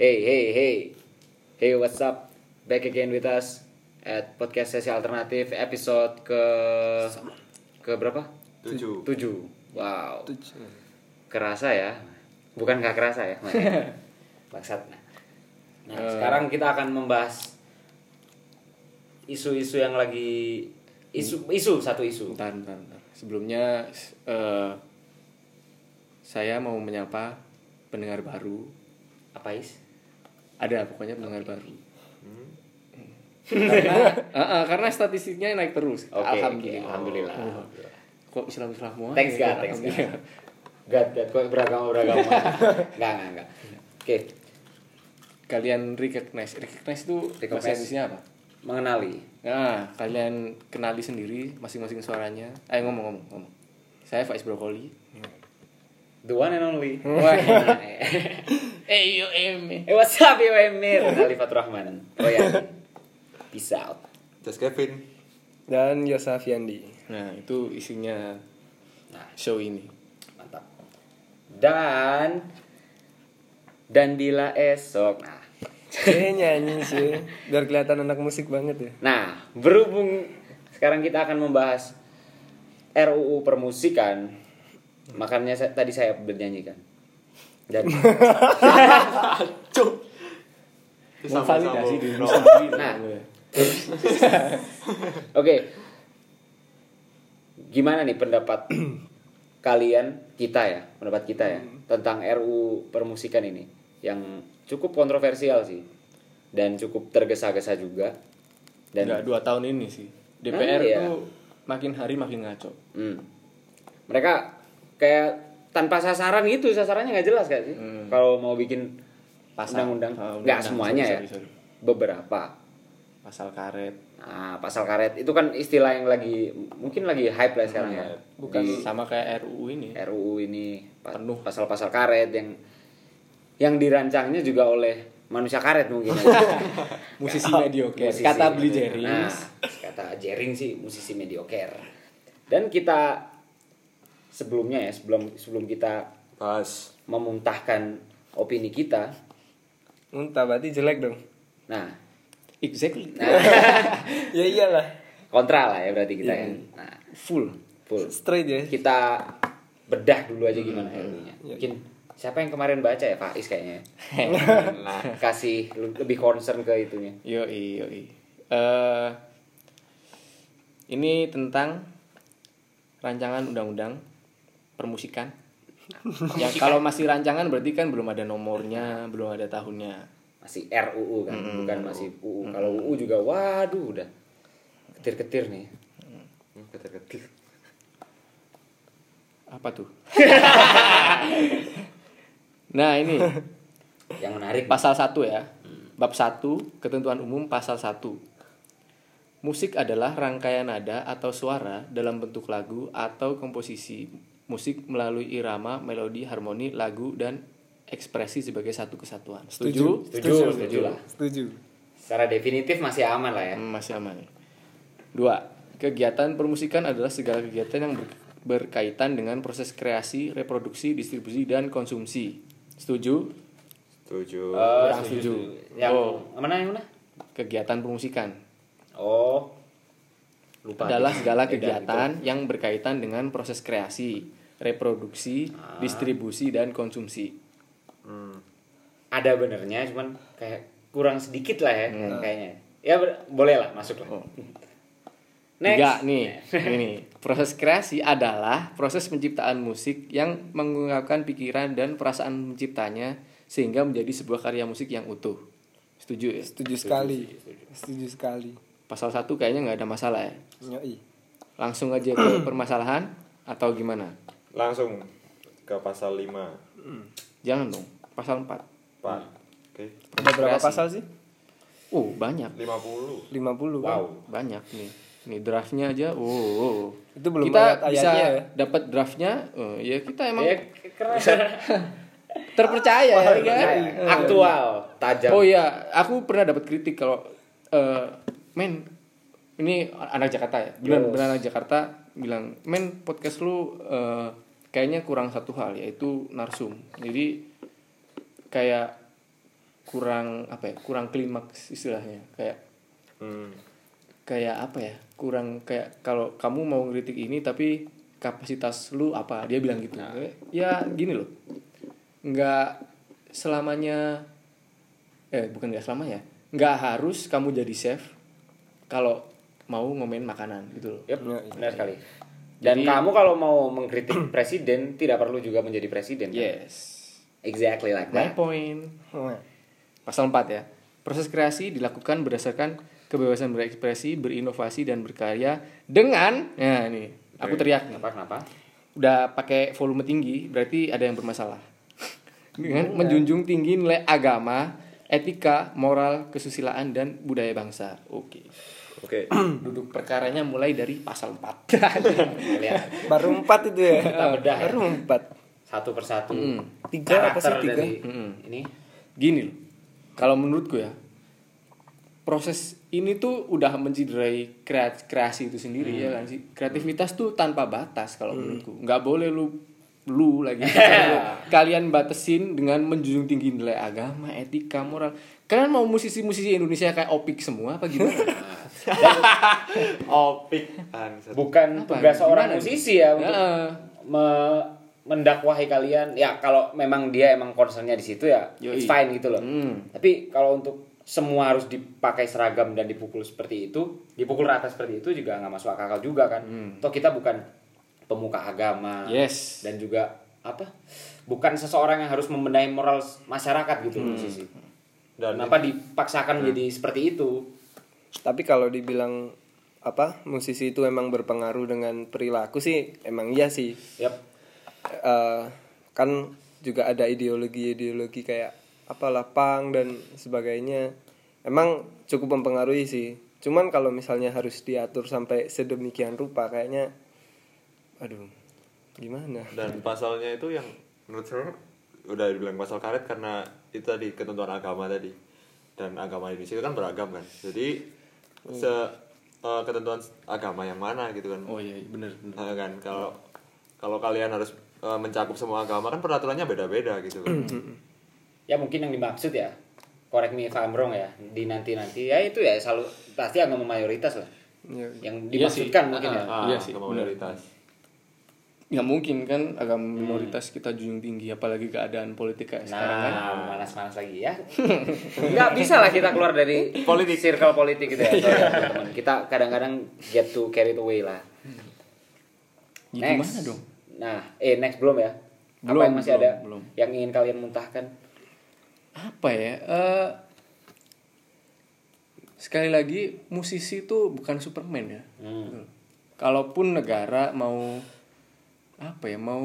Hey, hey, hey. Hey, what's up? Back again with us at podcast sesi alternatif episode ke ke berapa? Tujuh. Tujuh. Wow. Kerasa ya? Bukan nggak kerasa ya? Bangsat. Nah, sekarang kita akan membahas isu-isu yang lagi isu isu satu isu. Bentar, bentar, bentar. Sebelumnya eh, saya mau menyapa pendengar baru. Apa is? Ada pokoknya pendengar baru. karena eh, eh, karena statistiknya naik terus. Oke, Alhamdulillah. oke, alhamdulillah. Oh, Kok Islam Islam semua? Thanks ya? God, thanks God. Alhamdulillah. Gad, gad, kok beragama beragama. enggak, enggak, enggak. Oke, Kalian recognize, recognize itu bahasa apa? mengenali. Nah, kalian kenali sendiri masing-masing suaranya. Ayo ngomong ngomong ngomong. Saya Faiz Brokoli. The one and only. Wah. eh, Eh, yo em. what's up, yo Emir? Ali Fatur Rahman. Oh ya. Peace out. Just Kevin. dan Yosa Fiandi. Nah, itu isinya Nah, show ini. mantap. Dan dan bila esok. Nah, Eh nyanyi sih, biar kelihatan anak musik banget ya. nah berhubung sekarang kita akan membahas RUU permusikan, makanya saya, tadi saya bernyanyikan. Dan Memvalidasi diri sendiri. Nah. Oke. Gimana nih pendapat kalian kita ya, pendapat kita ya tentang RUU permusikan ini yang cukup kontroversial sih dan cukup tergesa-gesa juga. Dan Enggak dua tahun ini sih. DPR Ah, iya. tuh makin hari makin ngaco. Hmm. mereka kayak tanpa sasaran gitu, sasarannya nggak jelas kan sih? Hmm. Kalau mau bikin Pasal. undang-undang, Ah, nggak undang-undang. semuanya Sorry, ya, sorry, sorry. beberapa. Pasal karet. Nah, pasal karet itu kan istilah yang lagi mungkin lagi hype lah sekarang ya. Bukan Di sama kayak RUU ini. RUU ini Penuh. pasal-pasal karet yang yang dirancangnya juga oleh manusia karet mungkin. ya. Musisi mediocre. Musisi. Kata Beli Jerry. Nah, kata Jering sih musisi mediocre. Dan kita sebelumnya ya, sebelum sebelum kita Pas. memuntahkan opini kita, Muntah berarti jelek dong. nah, Exactly. nah ya iyalah, kontra lah ya berarti kita ya. Iya. Nah, Full. full. straight ya. kita bedah dulu aja gimana RUU-nya. Iya. Mungkin siapa yang kemarin baca ya Faiz kayaknya. nah, kasih lebih concern ke itunya. Yoi, yoi. Eh, ini tentang rancangan undang-undang permusikan. ya kalau masih rancangan berarti kan belum ada nomornya, belum ada tahunnya. Masih RUU kan, bukan masih UU. Kalau UU juga waduh udah ketir-ketir nih. Hmm, Ketir-ketir. Apa tuh? nah, ini Yang menarik pasal 1 ya. Bab 1, ketentuan umum pasal 1. Musik adalah rangkaian nada atau suara dalam bentuk lagu atau komposisi musik melalui irama, melodi, harmoni, lagu dan ekspresi sebagai satu kesatuan. Setuju? Setuju, setuju lah. Setuju. Secara definitif masih aman lah ya. Hmm, Masih aman. Dua, kegiatan permusikan adalah segala kegiatan yang ber- berkaitan dengan proses kreasi, reproduksi, distribusi dan konsumsi. Setuju? Tujuh. Oh, Kurang setuju. Yang Oh. mana yang mana? Kegiatan permusikan Oh. Lupa. adalah segala Beda kegiatan yang berkaitan dengan proses kreasi, reproduksi, Ah. distribusi dan konsumsi. Hmm. Ada benernya cuman kayak kurang sedikit lah ya kayaknya. Ya boleh lah masuk lah. Oh. Next. Tiga nih, ini proses kreasi adalah proses penciptaan musik yang mengungkapkan pikiran dan perasaan penciptanya sehingga menjadi sebuah karya musik yang utuh. Setuju ya? Setuju sekali. Setuju sekali. Pasal satu kayaknya nggak ada masalah ya. Yoi. Langsung aja ke permasalahan atau gimana? Langsung ke pasal lima. Jangan dong. Pasal 4. Pak. Oke. Ada berapa Kreasi. pasal sih? Oh, banyak. Lima puluh. 50 kan? Wow. Banyak nih. Nih draftnya aja. Oh. oh. Itu belum kita bisa ya? dapat draftnya. eh, ya kita emang Ya, keren. terpercaya ya kan? Percaya. Aktual, tajam. Oh iya, aku pernah dapat kritik kalau eh men ini anak Jakarta ya. Benar Yes. benar anak Jakarta bilang, "Men, podcast lu eh, kayaknya kurang satu hal yaitu narsum." Jadi kayak kurang apa ya kurang klimaks istilahnya kayak Hmm. kayak apa ya kurang kayak kalau kamu mau ngeritik ini tapi kapasitas lu apa dia bilang gitu Kayak, ya gini loh nggak selamanya eh bukan nggak selamanya nggak harus kamu jadi chef kalau mau ngomen makanan gitu loh Yep, Ya, iya. benar sekali. Dan Jadi- kamu kalau mau mengkritik presiden tidak perlu juga menjadi presiden. kan? yes Exactly like my that. point Wah. Pasal 4 ya. Proses kreasi dilakukan berdasarkan kebebasan berekspresi, berinovasi dan berkarya dengan ya ini, aku teriak nih. Kenapa kenapa? Udah pakai volume tinggi, berarti ada yang bermasalah. Dengan menjunjung tinggi nilai agama, etika, moral, kesusilaan dan budaya bangsa. Oke. Oke. Duduk perkaranya mulai dari pasal 4. Lihat Baru empat itu ya. Kita bedah ya. Baru empat. satu persatu. Tiga apa sih, tiga? dari Mm-mm. ini. Gini loh. Kalau menurutku ya, proses ini tuh udah menciderai krea- kreasi itu sendiri ya kan sih. Kreativitas tuh tanpa batas kalau menurutku. nggak boleh lu lu lagi kalian batasin dengan menjunjung tinggi nilai agama, etika, moral. Kalian mau musisi-musisi Indonesia kayak Opik semua apa gimana? Opik. Bangsat. Bukan Apa? tugas seorang Gimana musisi ya untuk Heeh. me- mendakwahi kalian. Ya kalau memang dia emang concernnya di situ ya, Yoi. it's fine gitu loh. Hmm. Tapi kalau untuk semua harus dipakai seragam dan dipukul seperti itu, dipukul rata seperti itu juga nggak masuk akal juga kan. Toh kita bukan pemuka agama Yes. dan juga apa? Bukan seseorang yang harus membenahi moral masyarakat gitu loh musisi. Dan Kenapa dipaksakan menjadi seperti itu? Tapi kalau dibilang apa musisi itu emang berpengaruh dengan perilaku sih emang iya sih. Yap. Eh, kan juga ada ideologi-ideologi kayak apalah pang dan sebagainya. Emang cukup mempengaruhi sih. Cuman kalau misalnya harus diatur sampai sedemikian rupa kayaknya aduh gimana? dan pasalnya itu yang menurut saya udah dibilang pasal karet karena itu tadi ketentuan agama tadi dan agama Indonesia itu kan beragam kan jadi se eh, ketentuan agama yang mana gitu kan Oh iya, bener bener. Nah, kan kalau kalau kalian harus eh, mencakup semua agama kan peraturannya beda-beda gitu kan Ya mungkin yang dimaksud ya. Correct me if I'm wrong ya. Di nanti-nanti ya itu ya selalu pasti agama mayoritas lah. Ya, Yang Iya sih. dimaksudkan mungkin ya. ah, Iya sih, agama benar. mayoritas nggak mungkin kan agama minoritas kita junjung tinggi apalagi keadaan politik kayak sekarang kan Nah, manas-manas lagi ya. Nggak bisa lah kita keluar dari politik circle politik gitu ya. Sorry ya, teman-teman. Kita kadang-kadang get to carry away lah. Ya, gimana dong Nah, eh next belum ya? Apa Belum, yang masih belum, ada belum. yang ingin kalian muntahkan? apa ya eh sekali lagi musisi itu bukan superman ya Hmm. kalaupun negara mau apa ya mau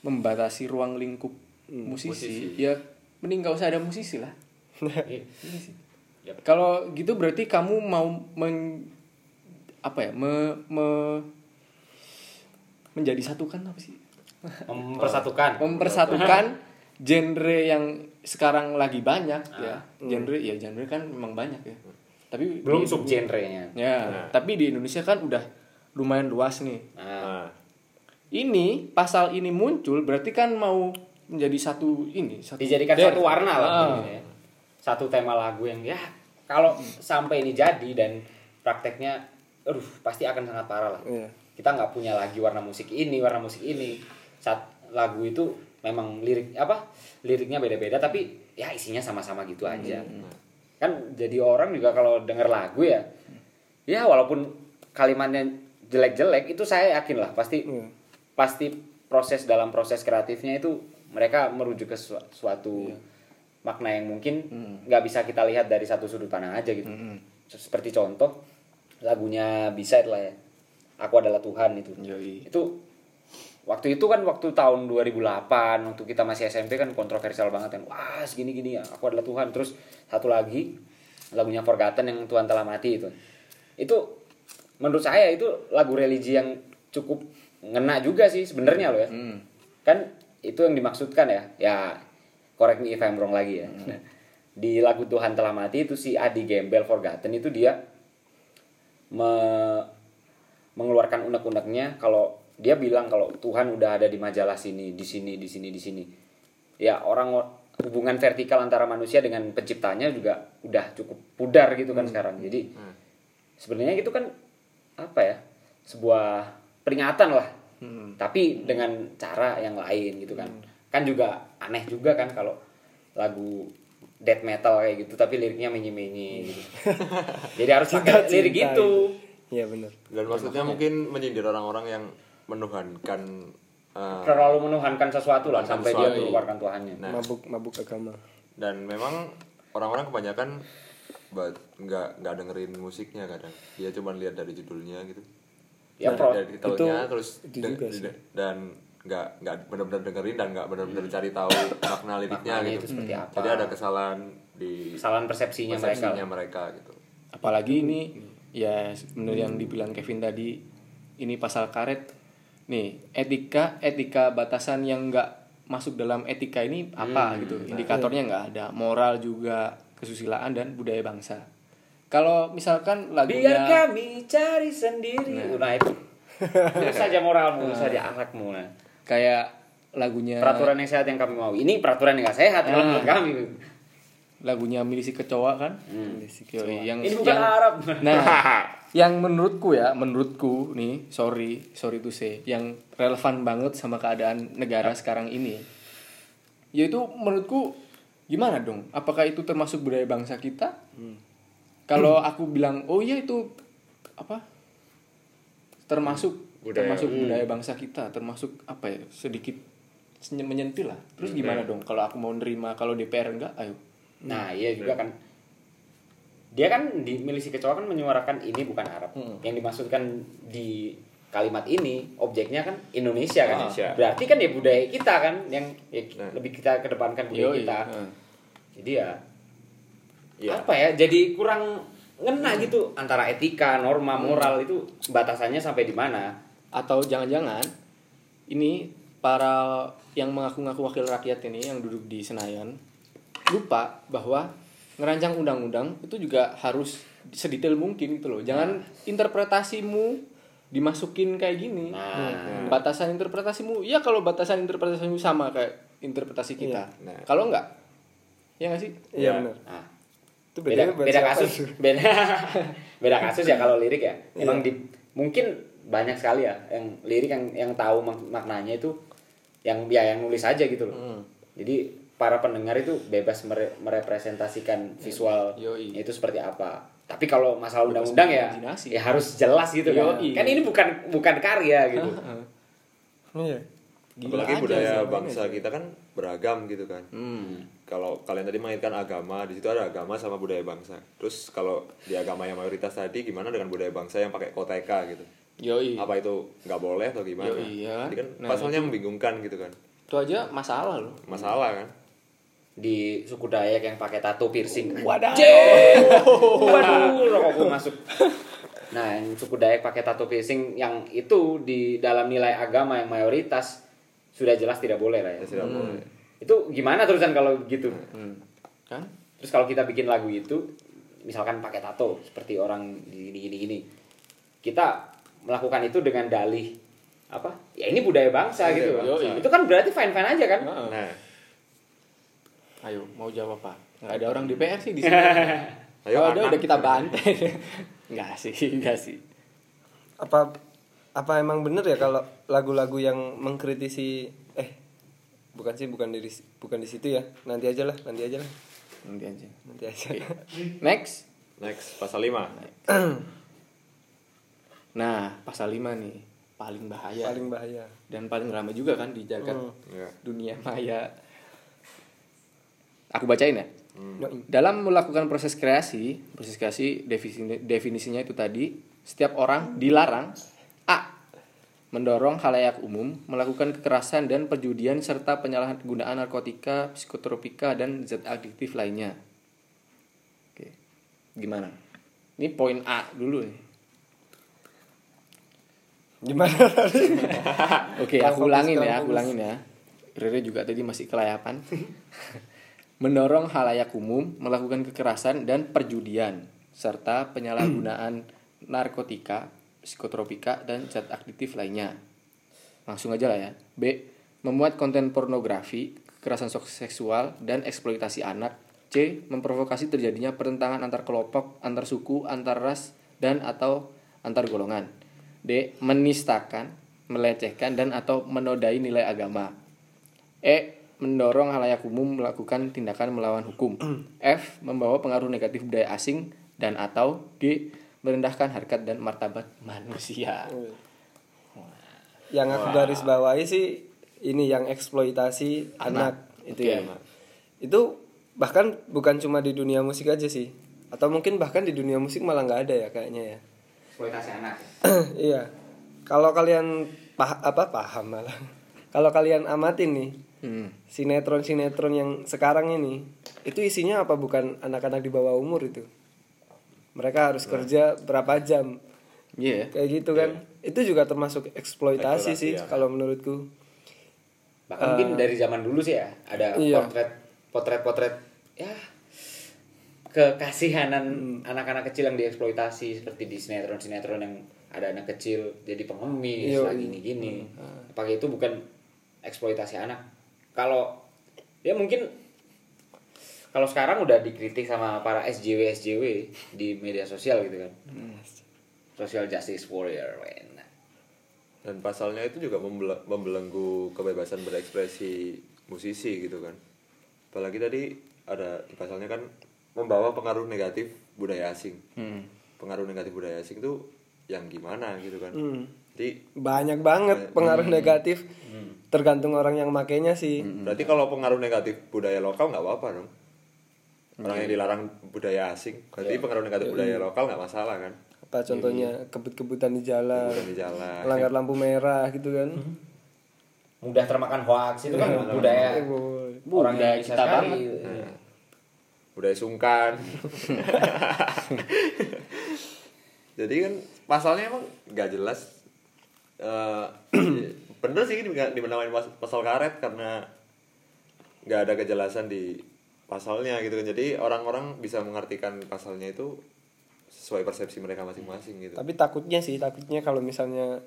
membatasi ruang lingkup musisi, musisi. ya mending gak usah ada musisi lah Iya. Yap. kalau gitu berarti kamu mau men, apa ya me, me- menjadi satukan apa sih Mempersatukan. mempersatukan genre yang sekarang lagi banyak ya genre ya genre kan memang banyak ya tapi Belum di- subgenrenya. ya Nah. tapi di Indonesia kan udah lumayan luas nih Nah, nah ini pasal ini muncul berarti kan mau menjadi satu ini satu dijadikan daerah. satu warna lah Ah. mungkin ya. satu tema lagu yang ya kalau sampai ini jadi dan prakteknya aduh pasti akan sangat parah lah Iya. kita nggak punya lagi warna musik ini warna musik ini saat lagu itu memang lirik apa liriknya beda-beda tapi ya isinya sama-sama gitu aja kan jadi orang juga kalau denger lagu ya ya walaupun kalimatnya jelek-jelek itu saya yakin lah pasti Iya. Pasti proses dalam proses kreatifnya itu mereka merujuk ke su- suatu makna yang mungkin nggak bisa kita lihat dari satu sudut pandang aja gitu. Seperti contoh lagunya bisa lah ya. Aku adalah Tuhan itu. Yoi. itu waktu itu kan waktu tahun 2008 waktu kita masih SMP kan kontroversial banget kan. Wah segini gini ya aku adalah Tuhan. Terus satu lagi lagunya Forgotten yang Tuhan telah mati itu. Itu menurut saya itu lagu religi yang cukup ngena juga sih sebenarnya loh ya. Hmm. kan itu yang dimaksudkan ya. Ya correct me if I'm wrong lagi ya. Nah, di lagu Tuhan telah mati itu si Adi Gembel Forgotten itu dia me- mengeluarkan unek-uneknya kalau dia bilang kalau Tuhan udah ada di majalah sini di sini di sini di sini. Ya orang hubungan vertikal antara manusia dengan penciptanya juga udah cukup pudar gitu kan sekarang. Jadi sebenarnya itu kan apa ya? Sebuah peringatan lah tapi dengan cara yang lain gitu kan kan juga aneh juga kan kalau lagu death metal kayak gitu tapi liriknya menye-menye gitu. jadi harus pakai lirik gitu Iya benar. dan maksudnya mungkin menyindir orang-orang yang menuhankan eh, terlalu menuhankan sesuatu lah sampai dia sesuatu. mengeluarkan Tuhannya Nah. Mabuk mabuk agama. dan memang orang-orang kebanyakan nggak nggak dengerin musiknya kadang dia cuma lihat dari judulnya gitu Ya, pro. dari Itu- terus itu juga sih. dan nggak nggak benar-benar dengerin dan nggak benar-benar cari tahu makna liriknya Maknanya gitu. itu seperti apa. jadi ada kesalahan di kesalahan persepsinya, persepsinya mereka mereka gitu. Apalagi ini ya bener yang dibilang Kevin tadi ini pasal karet. Nih etika etika batasan yang nggak masuk dalam etika ini apa gitu. Indikatornya nggak ada. Moral juga kesusilaan dan budaya bangsa kalau misalkan biar lagunya kami cari sendiri. Nah, itu. Itu saja moralmu itu saja akhlakmu nah. kayak lagunya peraturan yang sehat yang kami mau. Ini peraturan yang gak sehat kalau menurut kami. Lagunya milisi kecoa kan? Hmm. Yoi, yang ini bukan yang- Arab. Nah, yang menurutku ya, menurutku nih, sorry, sorry to say, yang relevan banget sama keadaan negara sekarang ini, yaitu menurutku gimana dong? Apakah itu termasuk budaya bangsa kita? Kalau aku bilang, oh iya itu apa? Termasuk Budaya. termasuk budaya bangsa kita, termasuk apa ya? Sedikit menyentil lah. Terus gimana dong? Kalau aku mau nerima, kalau DPR enggak, ayo. nah iya juga kan dia kan di milisi kecoa kan menyuarakan ini bukan Arab yang dimaksudkan di kalimat ini objeknya kan Indonesia kan Indonesia. berarti kan ya budaya kita kan yang ya, Nah. lebih kita kedepankan budaya Yoi, kita heeh. jadi ya Iya. apa ya jadi kurang ngena gitu antara etika norma moral itu batasannya sampai di mana atau jangan-jangan ini para yang mengaku-ngaku wakil rakyat ini yang duduk di Senayan lupa bahwa ngerancang undang-undang itu juga harus sedetail mungkin gitu loh. Jangan interpretasimu dimasukin kayak gini. Nah. Batasan interpretasimu, ya kalau batasan interpretasimu sama kayak interpretasi kita. Nah. Kalau enggak, ya nggak sih? Iya Iya. benar. nah, Itu beda beda kasus itu? beda beda kasus ya kalau lirik ya Iya. emang di mungkin banyak sekali ya yang lirik yang yang tahu mak- maknanya itu yang ya yang nulis aja gitu loh Hmm. jadi para pendengar itu bebas mere- merepresentasikan visual Yoi. itu seperti apa tapi kalau masalah undang-undang ya ya harus jelas gitu kan Yoi. kan ini bukan bukan karya gitu Iya. Gila apalagi budaya bangsa ini. kita kan beragam gitu kan hmm. Kalau kalian tadi mengaitkan agama di situ ada agama sama budaya bangsa terus kalau di agama yang mayoritas tadi gimana dengan budaya bangsa yang pakai koteka gitu Yoi. apa itu nggak boleh atau gimana Yoi, iya. Jadi kan Nah, pasalnya membingungkan gitu kan Itu aja masalah loh. masalah kan di suku Dayak yang pakai tato piercing Wadah. Waduh, rokokku masuk. Nah, yang suku Dayak pakai tato piercing yang itu di dalam nilai agama yang mayoritas sudah jelas tidak boleh lah ya. ya tidak boleh Itu gimana terusan kalau gitu? Hmm. Kan? Terus kalau kita bikin lagu itu, misalkan pakai tato seperti orang di gini gini gini, kita melakukan itu dengan dalih apa? Ya ini budaya bangsa Budaya gitu. bangsa. Itu kan berarti fine fine aja kan? Nah Ayo, mau jawab apa? Nggak ada orang DPR sih di sini. Ayo, Kalau ada udah kita bantai. Enggak sih, enggak sih. Apa apa emang bener ya kalau lagu-lagu yang mengkritisi eh bukan sih bukan di bukan di situ ya. Nanti aja lah, nanti aja lah. Nanti aja. Nanti aja. Next. next pasal 5 Nah, pasal 5 nih, paling bahaya. Paling bahaya. Dan paling ramai juga kan di jagat Hmm. ya. dunia maya. Aku bacain ya. Yoi. Dalam melakukan proses kreasi, proses kreasi definisi, definisinya itu tadi, setiap orang dilarang. Mendorong halayak umum melakukan kekerasan dan perjudian serta penyalahgunaan narkotika, psikotropika dan zat adiktif lainnya. Oke. Gimana? Ini poin A dulu nih. Gimana tadi? Oke, aku ulangin ya, aku ulangin ya. Rere juga tadi masih kelayapan. Mendorong halayak umum melakukan kekerasan dan perjudian serta penyalahgunaan narkotika, psikotropika dan zat aktif lainnya. Langsung aja lah ya. B. Memuat konten pornografi, kekerasan seksual dan eksploitasi anak. C. Memprovokasi terjadinya pertentangan antar kelompok, antar suku, antar ras, dan atau antar golongan. D. Menistakan, melecehkan, dan atau menodai nilai agama. E. Mendorong halayak umum melakukan tindakan melawan hukum. F. Membawa pengaruh negatif budaya asing dan atau G. Merendahkan harkat dan martabat manusia. Yang aku garis bawahi sih ini yang eksploitasi anak, itu ya. Itu bahkan bukan cuma di dunia musik aja sih. Atau mungkin bahkan di dunia musik malah nggak ada ya kayaknya ya. eksploitasi anak iya. Kalau kalian pah apa paham malah. Kalau kalian amatin nih Hmm. sinetron-sinetron yang sekarang ini itu isinya apa bukan anak-anak di bawah umur itu. Mereka harus kerja berapa jam Iya. kayak gitu kan. Itu juga termasuk eksploitasi Eksploitasi, sih ya. kalau menurutku. bahkan mungkin dari zaman dulu sih ya ada Iya. potret potret potret ya kekasihanan anak-anak kecil yang dieksploitasi seperti di sinetron sinetron yang ada anak kecil jadi pengemis Iya, lagi gini gini apakah itu bukan eksploitasi anak kalau ya mungkin kalau sekarang udah dikritik sama para SJW SJW di media sosial gitu kan social justice warrior men. dan pasalnya itu juga membel- membelenggu kebebasan berekspresi musisi gitu kan apalagi tadi ada di pasalnya kan membawa pengaruh negatif budaya asing Hmm. pengaruh negatif budaya asing itu yang gimana gitu kan Hmm. jadi Banyak banget pengaruh negatif. Tergantung orang yang makainya sih. berarti kalau pengaruh negatif budaya lokal nggak apa-apa dong orang yang dilarang budaya asing. Berarti pengaruh negatif budaya lokal nggak masalah kan? Apa contohnya? Kebut-kebutan di jalan, di jalan. Melanggar lampu merah gitu kan. mudah termakan hoax itu kan budaya. Eh, boy. orang Budaya kita banget. budaya sungkan. Jadi kan pasalnya emang nggak jelas. Eh, bener sih ini dimenamain pas- pasal karet karena nggak ada kejelasan di pasalnya gitu kan jadi orang-orang bisa mengartikan pasalnya itu sesuai persepsi mereka masing-masing gitu Tapi takutnya sih, takutnya kalau misalnya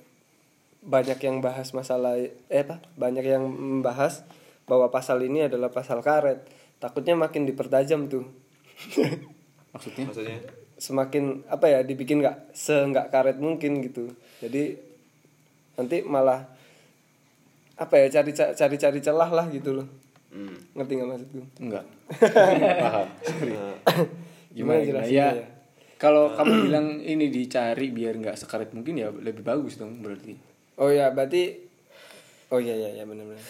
banyak yang bahas masalah eh apa? Banyak yang membahas bahwa pasal ini adalah pasal karet. Takutnya makin dipertajam tuh. Maksudnya? maksudnya Semakin apa ya, dibikin nggak se nggak karet mungkin gitu. Jadi nanti malah apa ya cari cari cari celah lah gitu loh. Hmm. Ngerti nggak maksudku? Enggak. Paham. Nah, Gimana, Gimana Ya, ya? kalau kamu bilang ini dicari biar nggak sekaret mungkin ya lebih bagus dong berarti. Oh ya, berarti Oh iya iya iya benar-benar.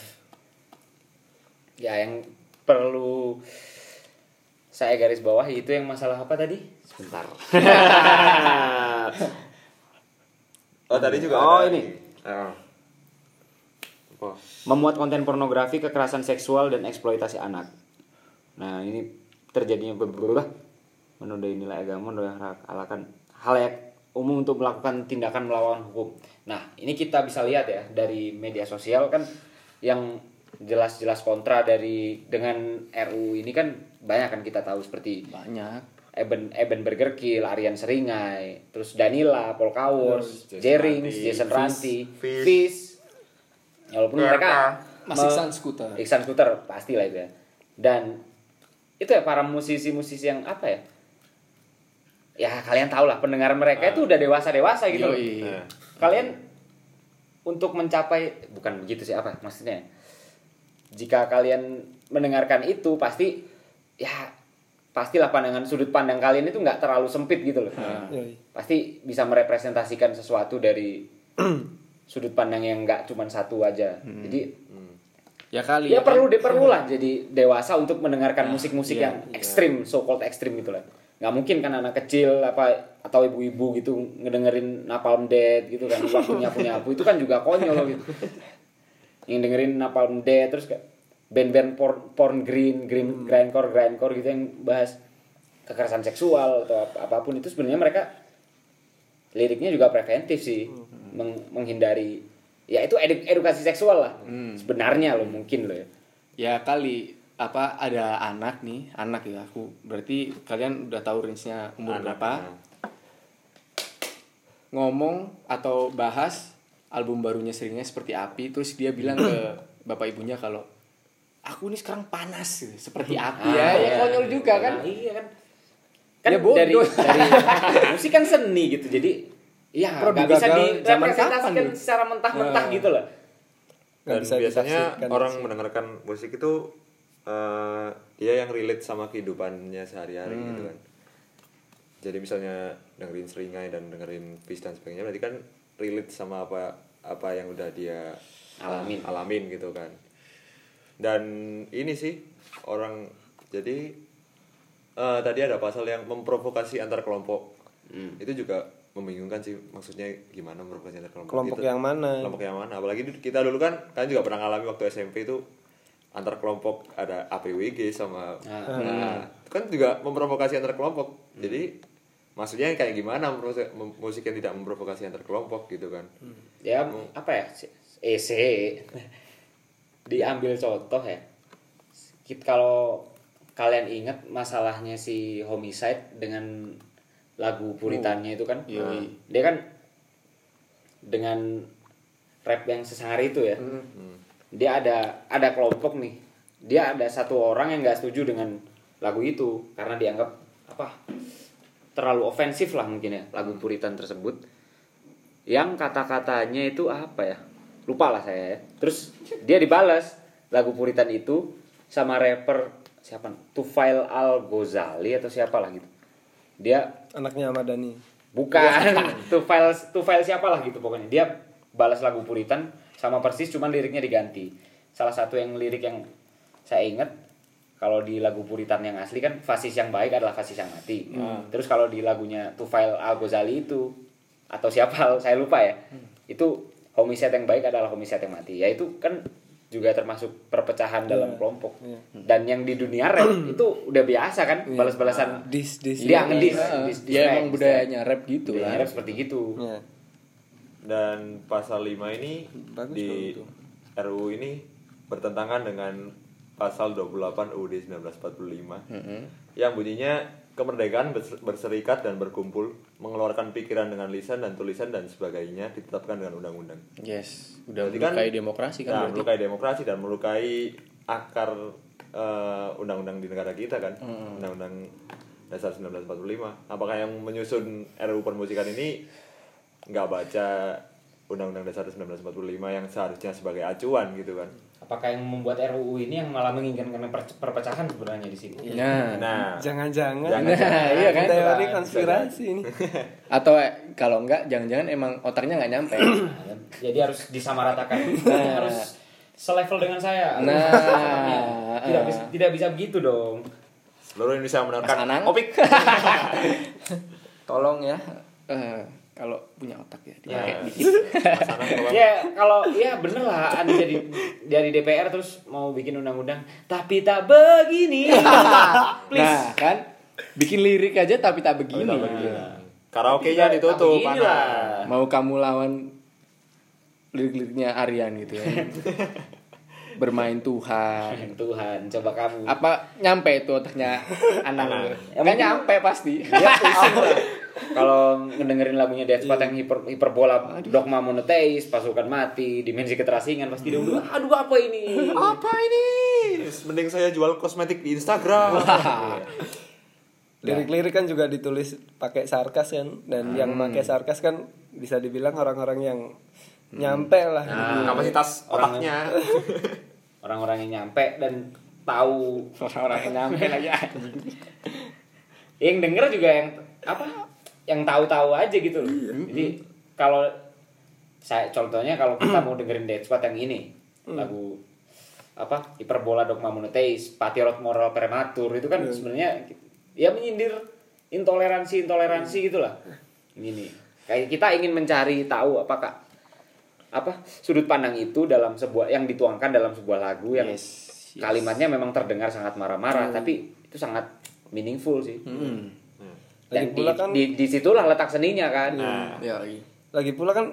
Ya yang perlu saya garis bawah itu yang masalah apa tadi? Sebentar. oh tadi juga Oh, ada ini. Ah. Apa Memuat konten pornografi, kekerasan seksual dan eksploitasi anak. Nah, ini terjadinya beberapa menodai nilai agama dan alakan hal yang umum untuk melakukan tindakan melawan hukum. Nah, ini kita bisa lihat ya dari media sosial kan yang jelas-jelas kontra dari dengan RU ini kan banyak kan kita tahu seperti Banyak. Eben Eben Burger Kill, Aryan Seringai, terus Danila, Paul Kawos, Jason Jerings, Ranti, Jason Fis, Ranti, Walaupun mereka Masih Iksan Scooter. Iksan Scooter pasti lah itu ya. Dan itu ya para musisi-musisi yang apa ya? Ya kalian tahu lah pendengar mereka itu udah dewasa-dewasa gitu. loh. Yoi. Kalian untuk mencapai bukan begitu sih apa maksudnya? Jika kalian mendengarkan itu pasti ya pastilah pandangan sudut pandang kalian itu nggak terlalu sempit gitu loh. Yoi. Pasti bisa merepresentasikan sesuatu dari sudut pandang yang nggak cuma satu aja. Jadi Ya kali. ya kan? perlu deh perlu lah jadi dewasa untuk mendengarkan musik-musik iya, yang ekstrim, so called ekstrim gitu lah. Nggak mungkin kan anak kecil apa atau ibu-ibu gitu ngedengerin Napalm Dead gitu kan waktunya punya aku itu kan juga konyol loh gitu. Yang dengerin Napalm Dead terus kayak band-band porn, porn green, green grindcore, grindcore gitu yang bahas kekerasan seksual atau ap- apa pun itu sebenarnya mereka liriknya juga preventif sih meng- menghindari ya itu edu- edukasi seksual lah. Sebenarnya lo mungkin lo ya. Ya kali apa ada anak nih anak ya aku berarti kalian udah tahu range-nya umur anak, berapa? nah. ngomong atau bahas album barunya seringnya seperti api terus dia bilang ke bapak ibunya kalau aku ini sekarang panas gitu. seperti api Ah, ya, ya konyol juga kan. Nah, iya kan. Kan Ya, bodoh. dari dari musik kan seni gitu jadi ya Produk nggak bisa gagal zaman direpresentasikan kapan, secara mentah-mentah Nah. gitu loh dan bisa biasanya orang sih. mendengarkan musik itu eh, dia yang relate sama kehidupannya sehari-hari Hmm. gitu kan jadi misalnya dengerin seringai dan dengerin peace dan sebagainya berarti kan relate sama apa apa yang udah dia Alamin. alamin gitu kan dan ini sih orang jadi eh, tadi ada pasal yang memprovokasi antar kelompok Hmm. itu juga membingungkan sih maksudnya gimana memprovokasi antar kelompok Kelompok gitu. yang mana? kelompok yang mana? Apalagi kita dulu kan kan juga pernah ngalami waktu SMP itu antar kelompok ada APWG sama Ah. nah, itu kan juga memprovokasi antar kelompok. Jadi maksudnya kayak gimana musik yang tidak memprovokasi antar kelompok gitu kan. Ya apa ya? EC diambil contoh ya. Kit- kalau kalian ingat masalahnya si homicide dengan lagu puritannya itu kan. Yoi. dia kan dengan rap yang sesehari itu ya dia ada ada kelompok nih. Dia ada satu orang yang nggak setuju dengan lagu itu karena dianggap apa terlalu ofensif lah mungkin ya lagu puritan tersebut. Yang kata-katanya itu apa ya? Lupa lah saya ya. Terus dia dibalas lagu puritan itu sama rapper siapa? Tufail Al Ghazali atau siapa lah gitu dia anaknya Ahmad Dhani bukan. Tufail Tufail siapa lah gitu pokoknya. Dia balas lagu puritan sama persis cuman liriknya diganti. Salah satu yang lirik yang saya ingat kalau di lagu puritan yang asli kan fasis yang baik adalah fasis yang mati. Terus kalau di lagunya Tufail Al Ghazali itu atau siapa saya lupa ya. Itu homicide yang baik adalah homicide yang mati. Ya itu kan juga termasuk perpecahan dalam kelompok. dan yang di dunia rap itu udah biasa kan balas-balasan. Dis dis. Dia ngedis Heeh. dis- dis- ya emang budayanya rap gitu lah. rap seperti gitu. Ya. dan pasal 5 ini Bagus di kalau itu. RUU ini bertentangan dengan pasal 28 UUD 1945 yang bunyinya kemerdekaan bers- berserikat dan berkumpul mengeluarkan pikiran dengan lisan dan tulisan dan sebagainya ditetapkan dengan undang-undang. Yes udah Berarti kan- melukai demokrasi kan nah, berarti? melukai demokrasi dan melukai akar eh, undang-undang di negara kita kan undang-undang dasar 1945 apakah yang menyusun RUU permusikan ini nggak baca undang-undang dasar 1945 yang seharusnya sebagai acuan gitu kan apakah yang membuat RUU ini yang malah menginginkan per- perpecahan sebenarnya di sini? Nah nah jangan-jangan Jangan-jangan. iya kan? teori konspirasi ini. Atau eh, kalau enggak jangan-jangan emang otaknya nggak nyampe. Jadi harus disamaratakan. Harus selevel dengan saya. Nah. tidak bisa tidak bisa begitu dong. Seluruh Indonesia Anang. Opik. Tolong ya. Eh, kalau punya otak ya Nah, dipakai dikit Anang tolong. ya kalau ya bener lah anda jadi dari DPR terus mau bikin undang-undang tapi tak begini. Please. nah kan? Bikin lirik aja tapi tak begini Tak begini. karaoke-nya Tapi tak- ditutup mau kamu lawan lirik-liriknya Aryan gitu ya bermain Tuhan. Tuhan coba kamu. Apa nyampe itu otaknya Anang Ya, kan nyampe pasti. Lah kalau ngedengerin lagunya Death Squad yang hiper, hiperbola dogma monoteis pasukan mati dimensi keterasingan pasti dia udah aduh apa ini? Apa ini? Mending saya jual kosmetik di Instagram. Lirik-lirik kan juga ditulis pakai sarkas kan dan yang pakai sarkas kan bisa dibilang orang-orang yang nyampe lah. Nah, kapasitas otaknya orang-orang yang nyampe dan tahu orang-orang yang nyampe. lagi anjing. yang denger juga yang apa yang tahu-tahu aja gitu loh. Jadi kalau saya contohnya kalau kita mau dengerin Dead Squad yang ini lagu apa hiperbola dogma monoteis patriot moral prematur itu kan sebenarnya ya menyindir intoleransi intoleransi gitulah. Ini kayak kita ingin mencari tahu apakah apa sudut pandang itu dalam sebuah yang dituangkan dalam sebuah lagu yang Yes, yes. kalimatnya memang terdengar sangat marah-marah tapi itu sangat meaningful sih. Hmm. dan Lagi di, pula kan- di, di situlah letak seninya kan. Ya lagi. Lagi pula kan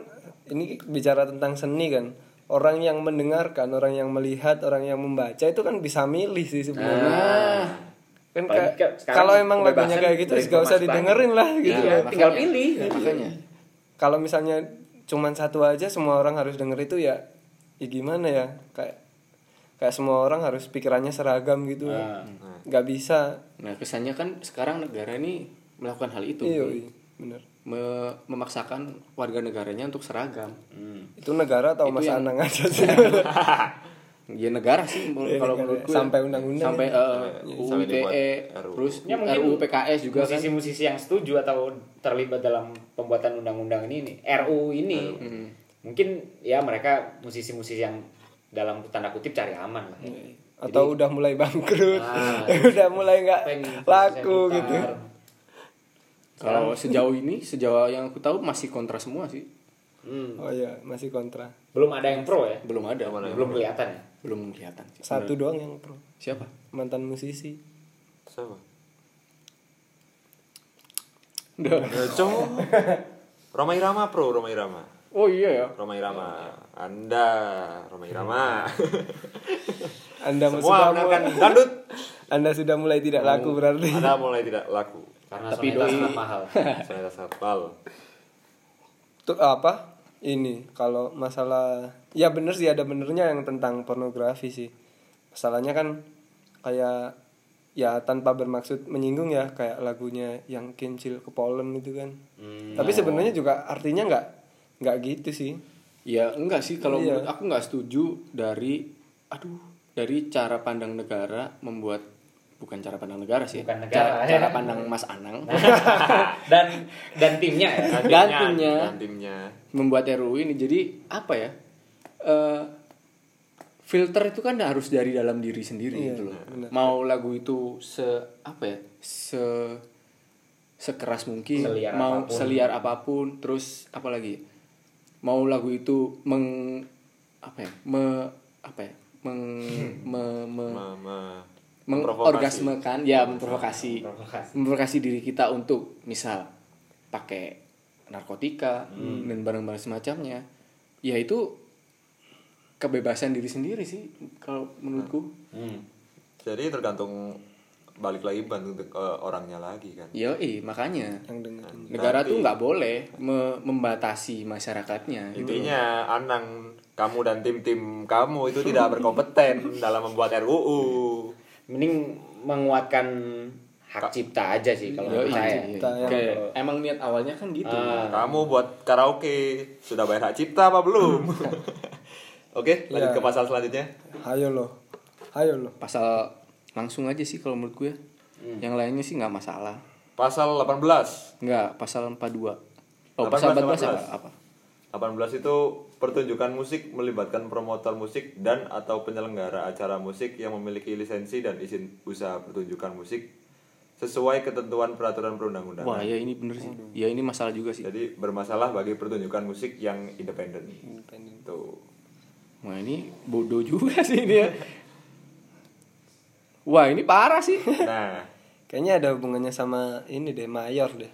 ini bicara tentang seni kan. Orang yang mendengarkan orang yang melihat orang yang membaca itu kan bisa milih sih sebenarnya. Nah, kan ke- kalau emang lagunya kayak gitu gak usah didengerin lah gitu Iya, loh. tinggal pilih. Ya, makanya. Kalau misalnya cuman satu aja semua orang harus denger itu ya ya gimana ya kayak kayak semua orang harus pikirannya seragam gitu Ah. nggak bisa Nah, kesannya kan sekarang negara ini melakukan hal itu. iya iya, bener Me- memaksakan warga negaranya untuk seragam. itu negara atau mas yang- Anang aja sih Ya negara sih Iya, kalau negara. menurut gue. Sampai undang-undang Sampai ya. eh, UU ITE, terus Ya, mungkin RUU PKS juga kan. musisi-musisi yang setuju atau terlibat dalam pembuatan undang-undang ini nih RUU ini mungkin ya mereka musisi-musisi yang dalam tanda kutip cari aman lah ya. atau udah mulai bangkrut Ah. udah mulai nggak Pengen laku gitu. Kalau sejauh ini, sejauh yang aku tahu masih kontra semua sih. Hmm. oh iya masih kontra belum ada yang pro ya Belum ada. belum kelihatan ya Belum kelihatan sih. satu doang yang pro Siapa? mantan musisi Siapa? Udah. Ya, cowok. Roma Irama pro, Roma Irama. Oh iya ya. Roma Irama. Anda, Roma Irama. anda Semua mulai, dangdut. anda sudah mulai tidak laku berarti Anda mulai tidak laku. karena Tapi doi- sangat mahal tuh apa ini kalau masalah ya bener sih ada benernya yang tentang pornografi sih. Masalahnya kan kayak ya tanpa bermaksud menyinggung ya kayak lagunya yang kincil ke Polen itu kan. Tapi sebenarnya juga artinya nggak nggak gitu sih. Ya enggak sih kalau Iya. menurut aku nggak setuju dari aduh dari cara pandang negara membuat bukan cara pandang negara sih. Bukan negara, cara, ya. cara pandang Mas Anang dan dan timnya ya Dan timnya. Dan timnya. membuat RUU ini jadi apa ya? Eh, filter itu kan harus dari dalam diri sendiri Iya, gitu loh. benar. Mau lagu itu se apa ya? Se sekeras mungkin, Seliar mau apa pun. seliar apa pun, terus apa lagi? Mau lagu itu meng apa ya? Me apa ya? Meng me, me- Me, me, mengorgasmekan ya memprovokasi Memprovokasi. memprovokasi diri kita untuk misal pakai narkotika dan barang-barang semacamnya ya itu kebebasan diri sendiri sih kalau menurutku Hmm. Jadi tergantung balik lagi bantu ke orangnya lagi kan. ya eh makanya yang negara Berarti- tuh nggak boleh me- membatasi masyarakatnya gitu. Intinya Anang kamu dan tim-tim kamu itu tidak berkompeten dalam membuat RUU. Mending menguatkan hak cipta aja sih kalau menurut saya iya. Yang- Kayak emang niat awalnya kan gitu Ah. Kamu buat karaoke sudah bayar hak cipta apa belum? Oke, lanjut Ya. ke pasal selanjutnya. ayo loh ayo loh pasal langsung aja sih kalau menurut gue yang lainnya sih nggak masalah Pasal 18. nggak pasal 42 oh 18, pasal 14 apa 18. apa 18 itu pertunjukan musik melibatkan promotor musik dan atau penyelenggara acara musik yang memiliki lisensi dan izin usaha pertunjukan musik sesuai ketentuan peraturan Wah perundang-undangan. ya ini bener sih. Ya ini masalah juga sih. Jadi bermasalah bagi pertunjukan musik yang independen. Tuh. Wah ini bodoh juga sih ini ya. Wah ini parah sih. Nah, kayaknya ada hubungannya sama ini deh mayor deh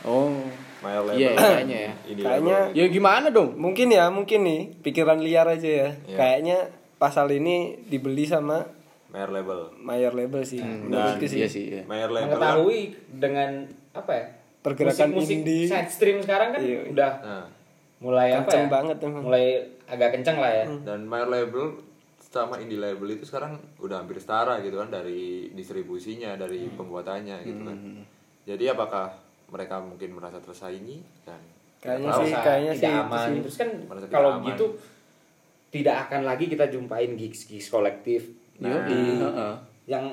Oh. Mayor label. Iya kayaknya ya. Ini Kayaknya-. Ya gimana dong? mungkin ya mungkin nih pikiran liar aja ya Iya. kayaknya pasal ini dibeli sama mayor label. mayor label sih menurutku sih Iya sih. Iya. Mayor label. kan- mengetahui dengan apa ya Pergerakan musik-musik indie. side stream sekarang kan Iya. udah Nah, mulai apa Kenceng ya banget emang. mulai agak kenceng lah ya dan mayor label sama indie label itu sekarang udah hampir setara gitu kan dari distribusinya, dari Hmm. pembuatannya gitu kan. Jadi apakah mereka mungkin merasa tersaingi dan Kayaknya sih, kayaknya tidak sih aman sih. terus kan kalau aman. gitu tidak akan lagi kita jumpain gigs gigs kolektif Nah, yang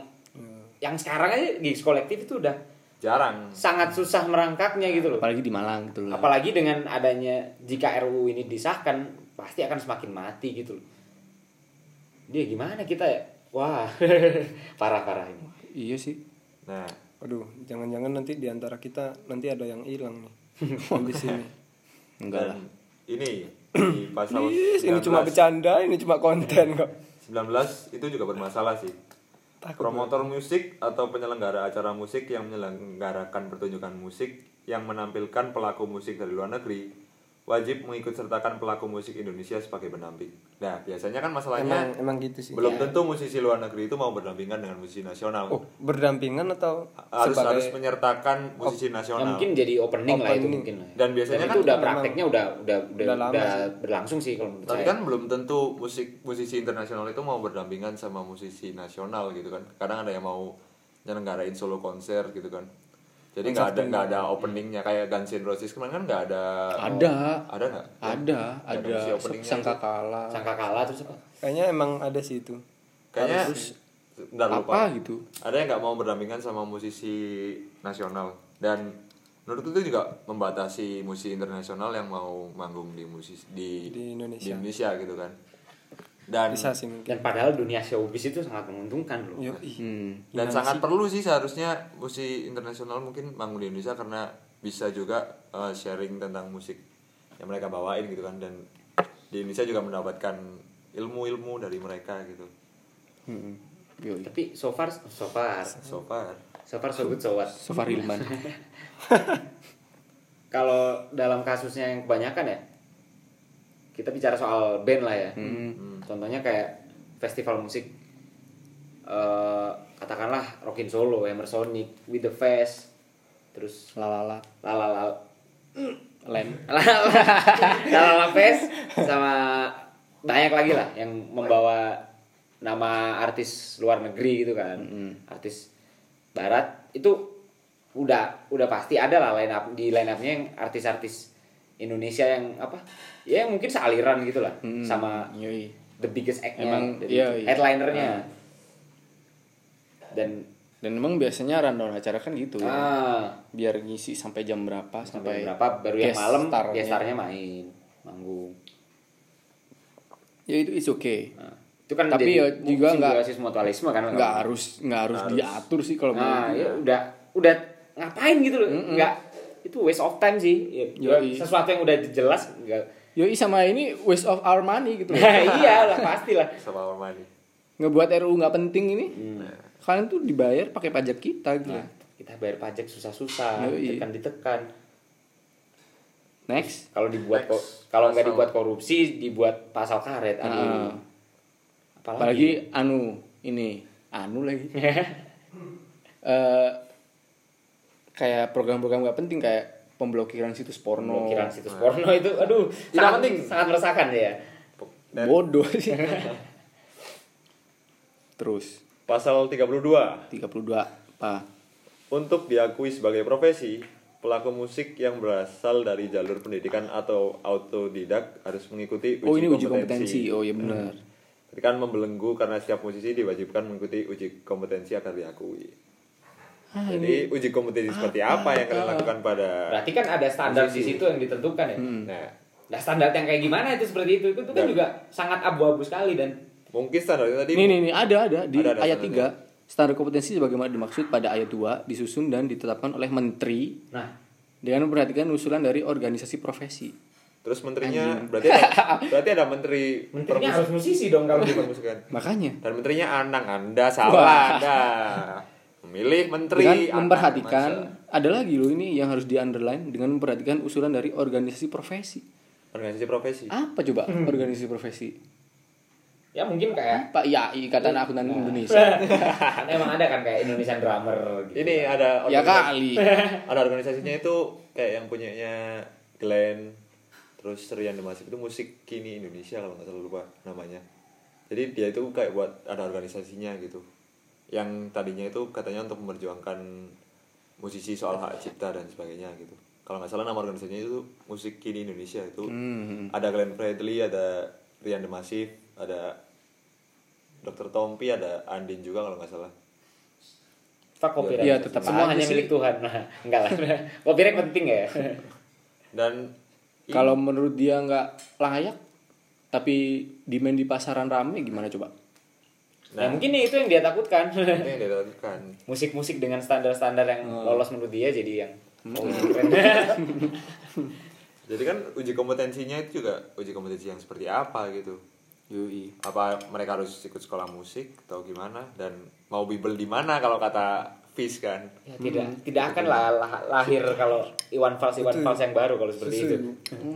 yang sekarang aja gigs kolektif itu udah jarang. sangat susah merangkaknya gitu loh Apalagi di Malang gitu loh. apalagi dengan adanya jika RUU ini disahkan pasti akan semakin mati gitu loh dia gimana kita ya wah parah parah ini Iya sih. Nah, Waduh, jangan-jangan nanti di antara kita nanti ada yang hilang nih. Habis ini. Enggak lah. ini di pasal Yes, ini cuma 19 bercanda, ini cuma konten kok. 19 itu juga bermasalah sih. Takut Promotor musik atau penyelenggara acara musik yang menyelenggarakan pertunjukan musik yang menampilkan pelaku musik dari luar negeri wajib mengikut sertakan pelaku musik Indonesia sebagai pendamping. Nah, biasanya kan emang masalahnya emang gitu sih belum tentu musisi luar negeri itu mau berdampingan dengan musisi nasional. oh berdampingan atau harus sebagai harus menyertakan musisi Ya, nasional. mungkin jadi opening, lah itu Opening. mungkin lah. Dan biasanya itu kan udah memang- prakteknya udah udah udah, udah lama udah sih. berlangsung sih kalau menurut Tapi saya. kan belum tentu musik musisi internasional itu mau berdampingan sama musisi nasional gitu kan. Kadang ada yang mau nyelenggarain solo konser gitu kan. Jadi nggak ada nggak ada openingnya kayak Guns N' Roses kemarin kan nggak ada. Ada. Ada nggak? Ada, Nggak ada musisi openingnya sangka itu. kalah. Sangka kalah terus apa? kayaknya emang ada sih itu Kayaknya ntar lupa. Apa gitu? Ada yang nggak mau berdampingan sama musisi nasional dan menurut itu juga membatasi musisi internasional yang mau manggung di musisi di Di Indonesia. di Indonesia gitu kan. Dan bisa sih mungkin Dan padahal dunia showbiz itu sangat menguntungkan loh. Yo, ih. Hmm. dan sangat perlu sih seharusnya musisi internasional mungkin manggung di Indonesia karena bisa juga uh, sharing tentang musik yang mereka bawain gitu kan dan di Indonesia juga mendapatkan ilmu-ilmu dari mereka gitu Hmm. Yoi. Tapi so far so far so far so far so good so what. Sofar Hilman. Kalau dalam kasusnya yang kebanyakan ya kita bicara soal band lah ya. Hmm. Contohnya kayak festival musik eh katakanlah Rockin Solo, Emersonic, With the Fest, terus Lalala. Lalala Lem. Lalala Fest sama banyak lagi lah yang membawa nama artis luar negeri gitu kan. Artis barat itu udah udah pasti ada lah line up di line upnya yang artis-artis Indonesia yang apa? Ya yang mungkin sealiran gitu lah Hmm. sama Yoi. the biggest act-nya Emang, dari iya, iya. headlinernya. Dan Dan memang biasanya rundown acara kan gitu ya. ah, Biar ngisi sampai jam berapa sampai sampai, berapa baru yang malam starnya. guest starnya main manggung. Ya itu is okay. Nah, itu kan Tapi ya juga nggak- mutualisme kan nggak harus nggak harus, diatur sih kalau nah ya udah udah ngapain gitu loh nggak itu waste of time sih ya, Yoi. sesuatu yang udah jelas nggak Yoi sama ini waste of our money gitu. iya lah pasti lah sama Ormani Ngebuat RUU nggak penting ini. Hmm. Kalian tuh dibayar pakai pajak kita gitu. nah, kita bayar pajak susah-susah ditekan ditekan Next. kalau dibuat kalau nggak dibuat korupsi dibuat pasal karet aduh Ah. Apalagi anu ini anu lagi. Eh kayak program-program nggak penting kayak pemblokiran situs porno. Blokiran situs porno itu aduh Tidak sangat penting. sangat meresahkan ya dan Bodoh sih. Terus pasal 32 32 apa? Untuk diakui sebagai profesi, pelaku musik yang berasal dari jalur pendidikan atau autodidak harus mengikuti uji Oh ini uji kompetensi. kompetensi. Oh iya benar. Jadi kan membelenggu karena setiap musisi diwajibkan mengikuti uji kompetensi agar diakui. Ah, Jadi uji kompetensi seperti apa yang kalian lakukan pada berarti kan ada standar di situ yang ditentukan ya? Nah, Nah standar yang kayak gimana itu seperti itu? Itu kan Dan- juga sangat abu-abu sekali dan mungkin standarnya tadi Ini nih, nih ada ada. Di Ada, ada ayat standarnya. 3 Standar kompetensi sebagaimana dimaksud pada ayat 2 disusun dan ditetapkan oleh menteri nah. dengan memperhatikan usulan dari organisasi profesi. terus menterinya berarti ada, berarti ada menteri menterinya harus musisi dong kalau permusikan. Makanya. Dan menterinya Anang, Anda salah Anda. Memilih menteri dengan memperhatikan masa. ada lagi loh ini yang harus di underline dengan memperhatikan usulan dari organisasi profesi. organisasi profesi. Apa coba Hmm. organisasi profesi? ya mungkin kayak Pak ya Ikatan Akuntan Indonesia. kan emang ada kan kayak Indonesian drummer gitu Ini ada ya kali. ada organisasinya itu kayak yang punyanya Glenn terus Rian Demasif itu musik kini Indonesia kalau nggak salah lupa namanya jadi dia itu kayak buat ada organisasinya gitu yang tadinya itu katanya untuk memperjuangkan musisi soal hak cipta dan sebagainya gitu kalau nggak salah nama organisasinya itu musik kini Indonesia itu Hmm. ada Glenn Fredly ada Rian Demasif ada Dr. Tompi ada Andin juga kalau nggak salah Fuck copyright Ya, tetap semua hanya sih. milik Tuhan nah enggak lah copyright penting ya dan Kalau menurut dia nggak layak tapi demand di pasaran rame gimana coba? Nah, mungkin itu yang dia takutkan itu yang dia lakukan musik-musik dengan standar-standar yang Hmm. lolos menurut dia jadi yang oh, ini keren. Jadi kan uji kompetensinya itu juga uji kompetensi yang seperti apa gitu. Yui. Apa mereka harus ikut sekolah musik atau gimana dan mau bibel di mana kalau kata Fish kan. Ya, tidak tidak akan lah lah- lahir kalau Iwan Fals Iwan Fals yang baru kalau seperti itu Setuju.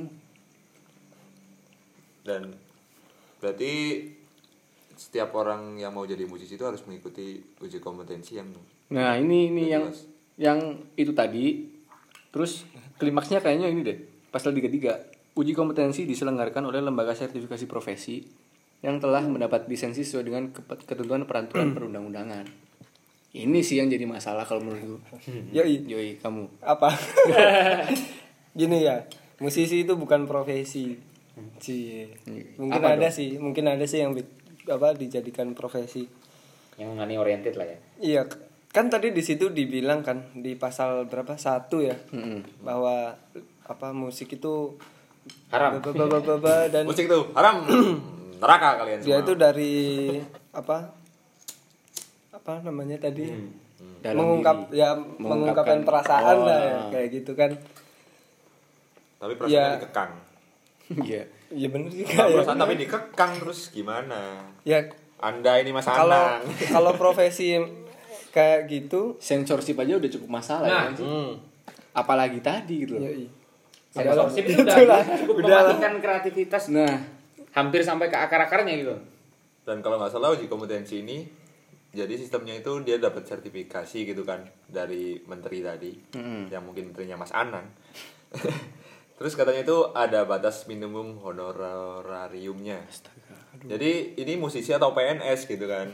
dan berarti setiap orang yang mau jadi musisi itu harus mengikuti uji kompetensi yang Nah ini ini yang jelas. yang itu tadi. Terus klimaksnya kayaknya ini deh. Pasal 33 uji kompetensi diselenggarakan oleh lembaga sertifikasi profesi yang telah mendapat lisensi sesuai dengan ketentuan peraturan perundang-undangan. Ini sih yang jadi masalah kalau menurutku. Yoi. Yoi kamu. apa gini ya musisi itu bukan profesi Cie. mungkin Apa ada dong? sih mungkin ada sih yang apa dijadikan profesi. Yang money oriented lah ya. Iya kan tadi di situ dibilang kan di pasal berapa? Satu ya? Mm-mm. bahwa apa musik itu haram. Ba- ba- ba- ba- ba- dan musik tuh haram. Neraka kalian semua. dia itu dari apa apa namanya tadi? Dalam mengungkap diri. ya Mengungkapkan- mengungkapkan perasaan Oh, lah ya, nah. kayak gitu kan. Tapi perasaannya Ya. dikekang Iya. Iya Nah, ya perasaan tapi dikekang terus gimana ya anda ini mas kalau Anang kalau profesi kayak gitu Sensorship aja udah cukup masalah ya. Nah. kan sih? Apalagi tadi gitu loh. yoi. Sensorship itu Udah cukup udah lah. mematikan kreativitas Nah, hampir sampai ke akar-akarnya gitu dan kalau nggak salah uji kompetensi ini jadi sistemnya itu dia dapat sertifikasi gitu kan dari menteri tadi Mm-mm. yang mungkin menterinya Mas Anang terus katanya itu ada batas minimum honorariumnya. Jadi ini musisi atau PNS gitu kan?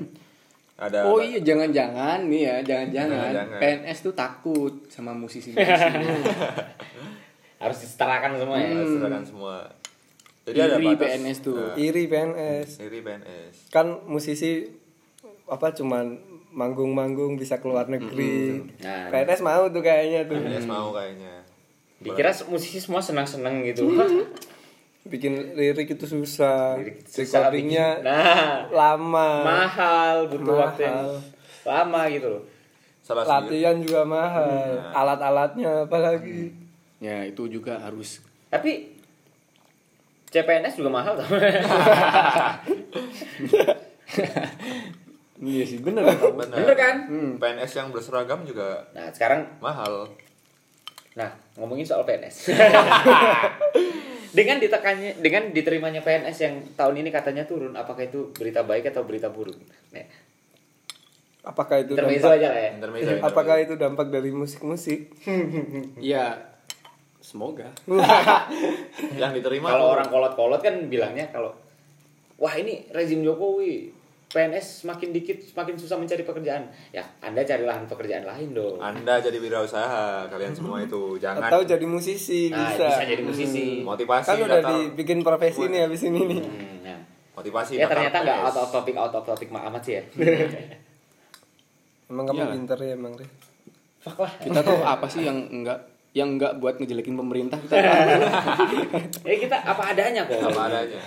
Ada oh iya jangan-jangan nih ya, jangan-jangan. PNS tuh takut sama musisi-musisi. harus disetarakan semua ya? Harus serahkan semua. Jadi ada Iri batas PNS tuh. Nah, iri PNS iri PNS kan musisi apa cuman manggung-manggung bisa keluar negeri. Nah. PNS mau tuh kayaknya tuh. PNS mau kayaknya dikira musisi semua senang-senang gitu. Bikin lirik itu susah Lirik susah recordingnya nah. lama. Mahal butuh waktu yang Mahal. lama gitu loh. Salah sendiri latihan juga mahal. Alat-alatnya apalagi. Ya itu juga harus. Tapi CPNS juga mahal tau. Iya sih bener. Kan? bener, Bener kan? PNS yang berseragam juga nah sekarang mahal. Nah ngomongin soal PNS dengan ditekannya dengan diterimanya PNS yang tahun ini katanya turun apakah itu berita baik atau berita buruk? Nah, apakah itu intermezzo dampak aja lah ya. Intermezzo apakah itu dampak dari musik-musik? Ya semoga. Yang diterima kalau orang kolot-kolot kan bilangnya kalau wah ini rezim Jokowi PNS semakin dikit semakin susah mencari pekerjaan. Ya anda cari lahan pekerjaan lain dong. Anda jadi wirausaha kalian semua itu. Jangan. Atau jadi musisi nah bisa. bisa jadi musisi. Motivasi kan udah dibikin profesi nih habis ini nih. Hmm, nah. motivasi ya ternyata nggak out of topic out of topic amat sih ya. Emang kamu pinter ya emang Re. fuck lah. Kita tuh apa sih yang enggak yang enggak buat ngejelekin pemerintah kita? Ya kita apa adanya kok. Apa adanya.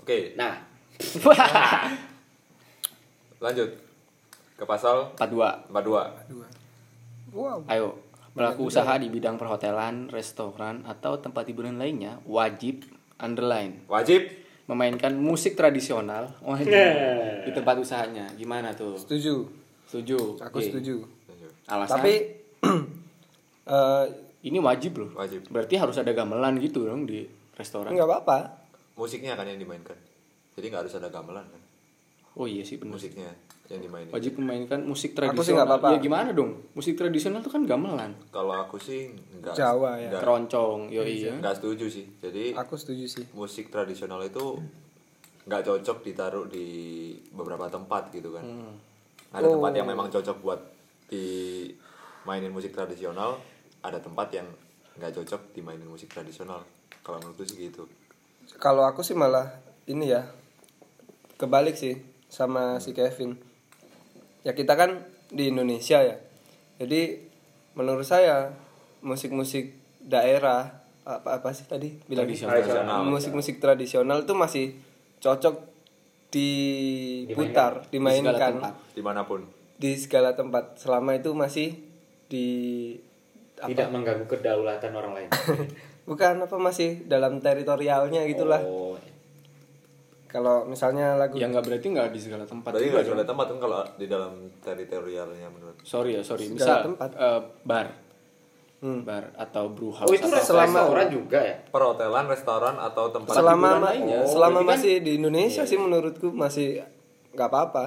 Oke. Nah lanjut. Ke pasal 42 42 wow. Ayo pelaku usaha di bidang perhotelan restoran atau tempat hiburan lainnya wajib underline. Wajib. Memainkan musik tradisional. Oh, di, Nah. di tempat usahanya. Gimana tuh? Setuju. Setuju. Aku Oke. setuju. Alasan? Tapi eh ini wajib loh. Wajib. berarti harus ada gamelan gitu dong di restoran. Nggak apa-apa. Musiknya kan yang dimainkan jadi nggak harus ada gamelan kan? Oh iya sih benar musiknya yang dimainin wajib memainkan musik Aku sih nggak tradisional apa-apa. ya gimana dong? Musik tradisional tuh kan gamelan. Kalau aku sih nggak Jawa ya. nggak- keroncong yo iya. nggak setuju sih. Jadi aku setuju sih. musik tradisional itu nggak cocok ditaruh di beberapa tempat gitu kan. Ada Oh. tempat yang memang cocok buat dimainin musik tradisional ada tempat yang nggak cocok dimainin musik tradisional. Kalau menurutku sih gitu. Kalau aku sih malah ini ya kebalik sih sama si Kevin. Ya kita kan di Indonesia ya. Jadi menurut saya musik-musik daerah apa apa sih tadi? Bilang Tradisional. musik-musik tradisional itu masih cocok diputar Di segala dimainkan tempat. di mana pun. Di segala tempat. Selama itu masih di tidak mengganggu kedaulatan orang lain. Bukan apa masih dalam teritorialnya gitulah. Oh, kalau misalnya lagu ya nggak berarti nggak di segala tempat berarti nggak ada tempat kan kalau di dalam teritorialnya menurut sorry ya sorry Segala misal tempat. eh, bar bar atau brew house Oh itu atau selama- restoran juga ya? Perhotelan, restoran atau tempat selama lainnya. selama Jadi kan- masih di Indonesia sih menurutku masih nggak apa-apa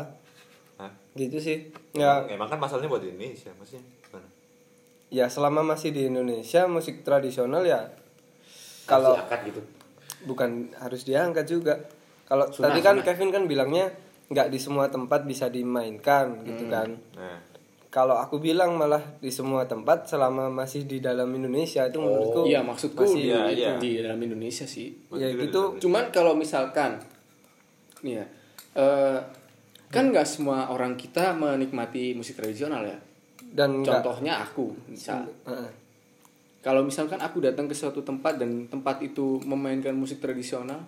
Hah? gitu sih ya Emang kan masalahnya buat Indonesia, maksudnya gimana? ya selama masih di Indonesia musik tradisional ya kalau gitu. bukan harus diangkat juga kalau Sunah, tadi kan sunah. Kevin kan bilangnya nggak di semua tempat bisa dimainkan gitu kan Nah, kalau aku bilang malah di semua tempat selama masih di dalam Indonesia itu menurutku Iya maksudku masih di, Iya, itu iya. di dalam Indonesia sih. ya Maksudnya gitu Cuman kalau misalkan, nih ya, eh, kan nggak semua orang kita menikmati musik tradisional ya. dan Contohnya aku, misal. Heeh. Kalau misalkan aku datang ke suatu tempat dan tempat itu memainkan musik tradisional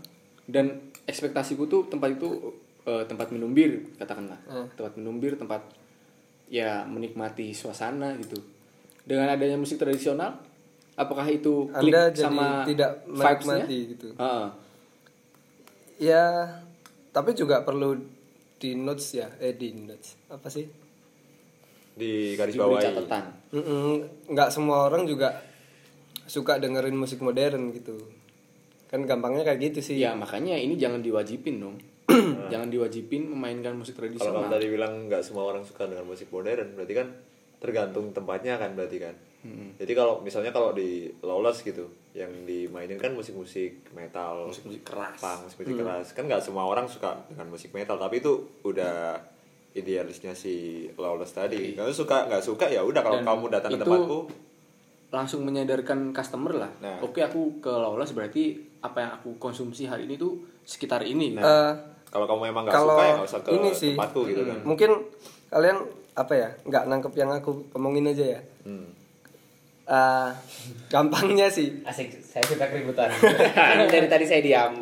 dan ekspektasiku tuh tempat itu eh, tempat minum bir katakanlah, Hmm. tempat minum bir, tempat ya menikmati suasana gitu. Dengan adanya musik tradisional, apakah itu klik Anda jadi sama tidak vibes-nya? menikmati gitu Heeh. ya tapi juga perlu di notes ya eh di notes apa sih di garis bawahi. catatan. Nggak semua orang juga suka dengerin musik modern gitu kan gampangnya kayak gitu sih Ya makanya ini jangan diwajibin dong. jangan diwajibin memainkan musik Kalau tradisional. tadi bilang nggak semua orang suka dengan musik modern, berarti kan tergantung tempatnya kan berarti kan. Jadi kalau misalnya kalau di Lawless gitu, yang dimainin kan musik-musik metal, Musik-musik keras. punk, musik-musik keras. Kan nggak semua orang suka dengan musik metal, tapi itu udah idealisnya si Lawless tadi. Kalau suka nggak suka ya udah kalau Dan kamu datang ke tempatku, langsung menyadarkan customer lah. Nah. Oke aku ke Lawless berarti apa yang aku konsumsi hari ini tuh sekitar ini. Eh, kalau kamu memang nggak suka ya nggak usah ke ini sih tempatku gitu kan. mungkin kalian apa ya nggak nangkep yang aku omongin aja ya Hmm. Eh, gampangnya sih Asik, saya suka keributan. Dari tadi saya diam.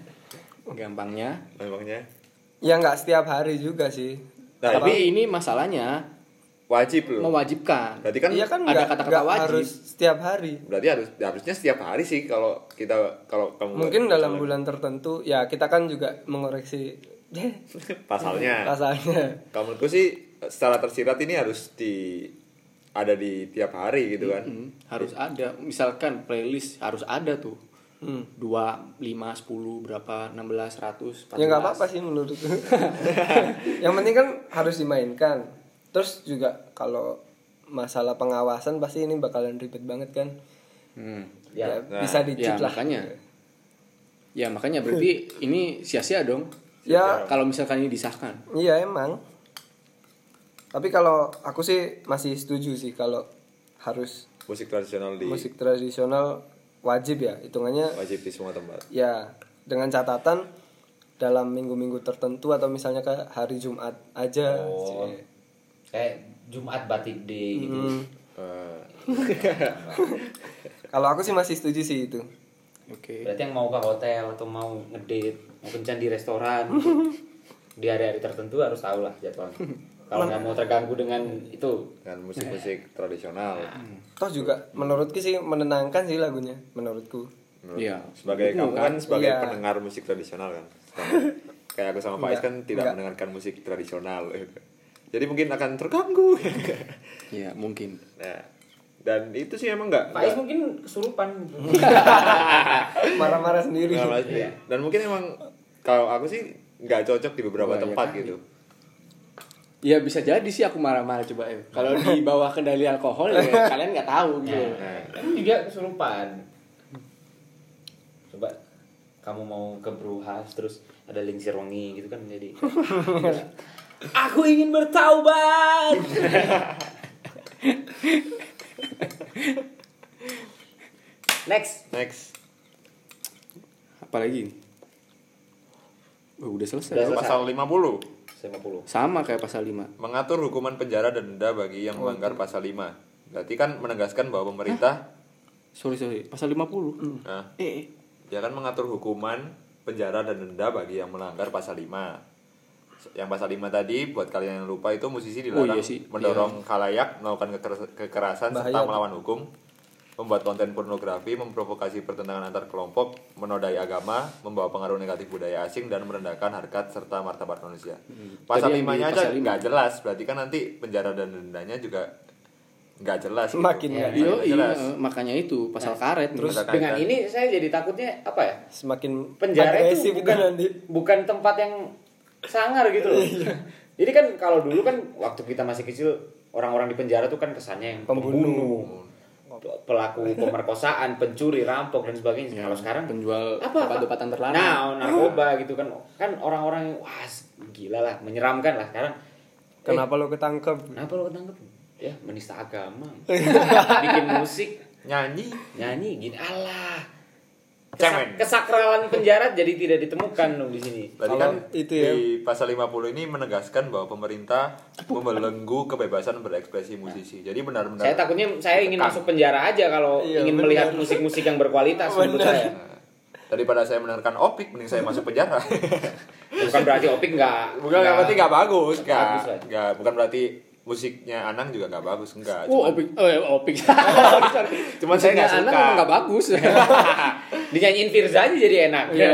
Gampangnya. Memangnya ya nggak setiap hari juga sih Nah, Tapi ini masalahnya wajib loh. mewajibkan. Berarti kan iya kan ada kata-kata wajib. harus setiap hari berarti harus harusnya setiap hari sih kalau kita kalau kamu mungkin dalam masalah bulan tertentu ya kita kan juga mengoreksi pasalnya pasalnya kalau menurutku sih secara tersirat ini harus di ada di tiap hari gitu kan Hmm, harus ada. Misalkan playlist harus ada tuh. Hmm. dua lima sepuluh berapa 16 100 14. ya nggak apa-apa sih menurutku yang penting kan harus dimainkan terus juga kalau masalah pengawasan pasti ini bakalan ribet banget kan Hmm. ya, Ya, nah, bisa Ya lah makanya. Ya makanya berarti ini sia-sia dong. ya Kalau misalkan ini disahkan. iya emang tapi kalau aku sih masih setuju sih kalau harus musik tradisional di musik tradisional wajib ya hitungannya wajib di semua tempat ya dengan catatan dalam minggu-minggu tertentu atau misalnya kayak hari Jumat aja Oh. Kayak Jumat batik day gitu. Hmm. Kalau aku sih masih setuju sih itu Oke. Berarti yang mau ke hotel atau mau ngedate, mau kencan di restoran, di hari-hari tertentu harus tahu lah jadwalnya. Kalau nggak mau terganggu dengan itu, dengan musik-musik tradisional toh juga menurutku sih menenangkan sih lagunya menurutku Menurut- Iya. sebagai kamu kan sebagai Iya. pendengar musik tradisional kan Sedangkan kayak aku sama Faiz Enggak, kan tidak enggak. mendengarkan musik tradisional jadi mungkin akan terganggu Ya mungkin. nah dan itu sih emang nggak Faiz mungkin kesurupan. marah-marah sendiri nggak pasti. dan mungkin emang kalau aku sih nggak cocok di beberapa Wah, ya tempat kali. gitu Ya bisa jadi sih aku marah-marah coba ya. Kalau di bawah kendali alkohol ya kalian nggak tahu gitu. nah Kan juga kesurupan. Coba kamu mau ke house terus ada lingsir wangi gitu kan jadi Aku ingin bertaubat. Next. next Apalagi? Oh, udah selesai. Udah selesai. pasal 50 50. Sama kayak pasal 5. mengatur hukuman penjara dan denda bagi yang melanggar pasal 5 berarti kan menegaskan bahwa pemerintah Sorry sorry, pasal 50. nah, Eh, eh. dia kan mengatur hukuman penjara dan denda bagi yang melanggar pasal 5 yang pasal 5 tadi buat kalian yang lupa itu musisi Oh, dilarang iya sih. mendorong khalayak melakukan keker- kekerasan serta Bahaya. melawan hukum membuat konten pornografi memprovokasi pertentangan antar kelompok menodai agama membawa pengaruh negatif budaya asing dan merendahkan harkat serta martabat manusia pasal Hmm. Tadi yang 5 nya di aja pasal nggak jelas berarti kan nanti penjara dan dendanya juga nggak jelas gitu. Makin nggak Yo, Nggak iya, jelas. makanya itu pasal karet Terus terus Dengan ini saya jadi takutnya apa ya? semakin penjara itu itu nanti bukan tempat yang sangar gitu loh. Jadi kan kalau dulu kan waktu kita masih kecil orang-orang di penjara tuh kan kesannya yang Pembunuh. pelaku pemerkosaan, pencuri, rampok dan sebagainya. Kalau sekarang penjual Apa, obat-obatan terlarang Nah, narkoba gitu kan. Kan orang-orang yang, wah gila lah, menyeramkan lah sekarang. kenapa lo ketangkep Kenapa lo ketangkep? Ya, menista agama. Bikin musik, nyanyi nyanyi gini. Allah. Cemen. Kesak- kesakralan penjara jadi tidak ditemukan loh di sini. Tadi kan itu ya. di pasal 50 ini menegaskan bahwa pemerintah membelenggu kebebasan berekspresi musisi. Jadi benar-benar Saya takutnya saya ingin Tekan. masuk penjara aja kalau Iya, ingin benar. melihat musik-musik yang berkualitas menurut saya. daripada saya mendengarkan opik mending saya masuk penjara. Bukan berarti opik nggak bukan nggak berarti nggak bagus, Bagus lah. nggak nggak bukan berarti musiknya Anang juga nggak bagus, enggak. Oh, Cuman- opik, oh, ya, opik. Cuman saya nggak suka. Anak emang nggak bagus. Dinyanyiin Firza aja jadi enak. Iya.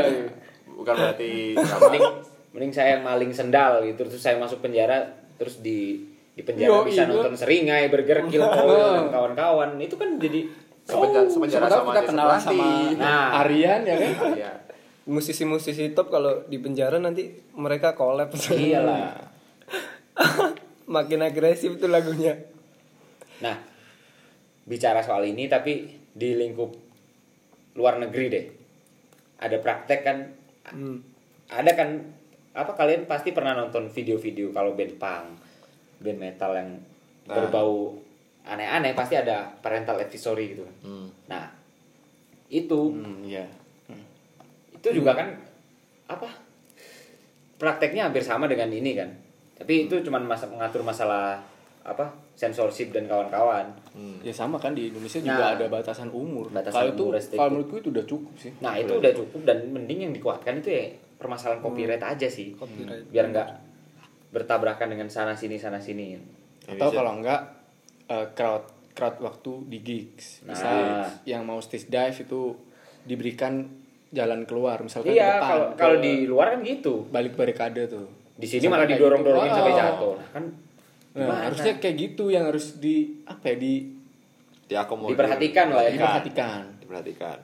bukan berarti mending mending saya maling sendal gitu terus saya masuk penjara terus di di penjara Yo, bisa iya. nonton seringai burger kill Coil, dan kawan-kawan itu kan jadi Sepenjara, Oh, sepenjara sama kita Pelanti. sama Nah. Aryan ya kan? Iya. musisi-musisi top kalau di penjara nanti mereka collab iyalah makin agresif tuh lagunya nah bicara soal ini tapi di lingkup luar negeri deh ada praktek kan Hmm. ada kan apa kalian pasti pernah nonton video-video kalau band punk band metal yang Nah. berbau aneh-aneh pasti ada parental advisory gitu kan Hmm. nah itu Hmm, iya. itu juga kan apa prakteknya hampir sama dengan ini kan tapi itu cuman masa mengatur masalah apa sensorship dan kawan-kawan Hmm. Ya sama kan di Indonesia Nah. juga ada batasan umur. Batasan kalau itu umur restricted. kalau menurutku itu udah cukup sih. nah itu udah cukup dan mending yang dikuatkan itu ya permasalahan copyright aja sih Copyright. biar nggak bertabrakan dengan sana sini sana sini Atau kalau enggak eh, crowd crowd waktu di gigs. Bisa Nah. yang mau stage dive itu diberikan jalan keluar misalkan ke iya depan, kalau ke kalau di luar kan gitu balik barikade tuh. Di sini Sampai malah kayak didorong dorongin gitu. sampai Oh. jatuh nah, kan Nah, gimana? harusnya kayak gitu yang harus di apa ya di Diakomodir. Diperhatikan lah ya. diperhatikan. Diperhatikan.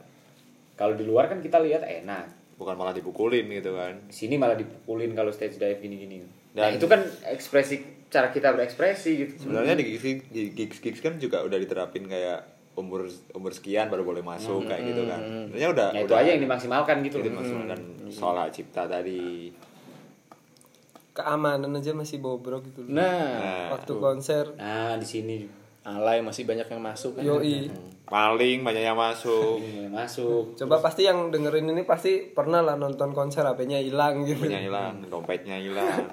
kalau di luar kan kita lihat enak Bukan malah dipukulin gitu kan. di sini malah dipukulin kalau stage dive gini-gini. Nah, Dan- itu kan ekspresi cara kita berekspresi gitu. Sebenarnya di gigs, di gigs gigs kan juga udah diterapin kayak umur umur sekian baru boleh masuk kayak gitu kan. Sebenarnya udah Nah, itu udah aja yang dimaksimalkan gitu itu loh. dimaksudkan soal cipta tadi. Keamanan aja masih bobrok gitu Nah, Nah, waktu konser Nah, di sini alay masih banyak yang masuk kan. yoi paling banyak yang masuk, mulai masuk. coba pasti yang dengerin ini pasti pernah lah nonton konser HP-nya hilang gitu punya hilang, dompetnya hilang.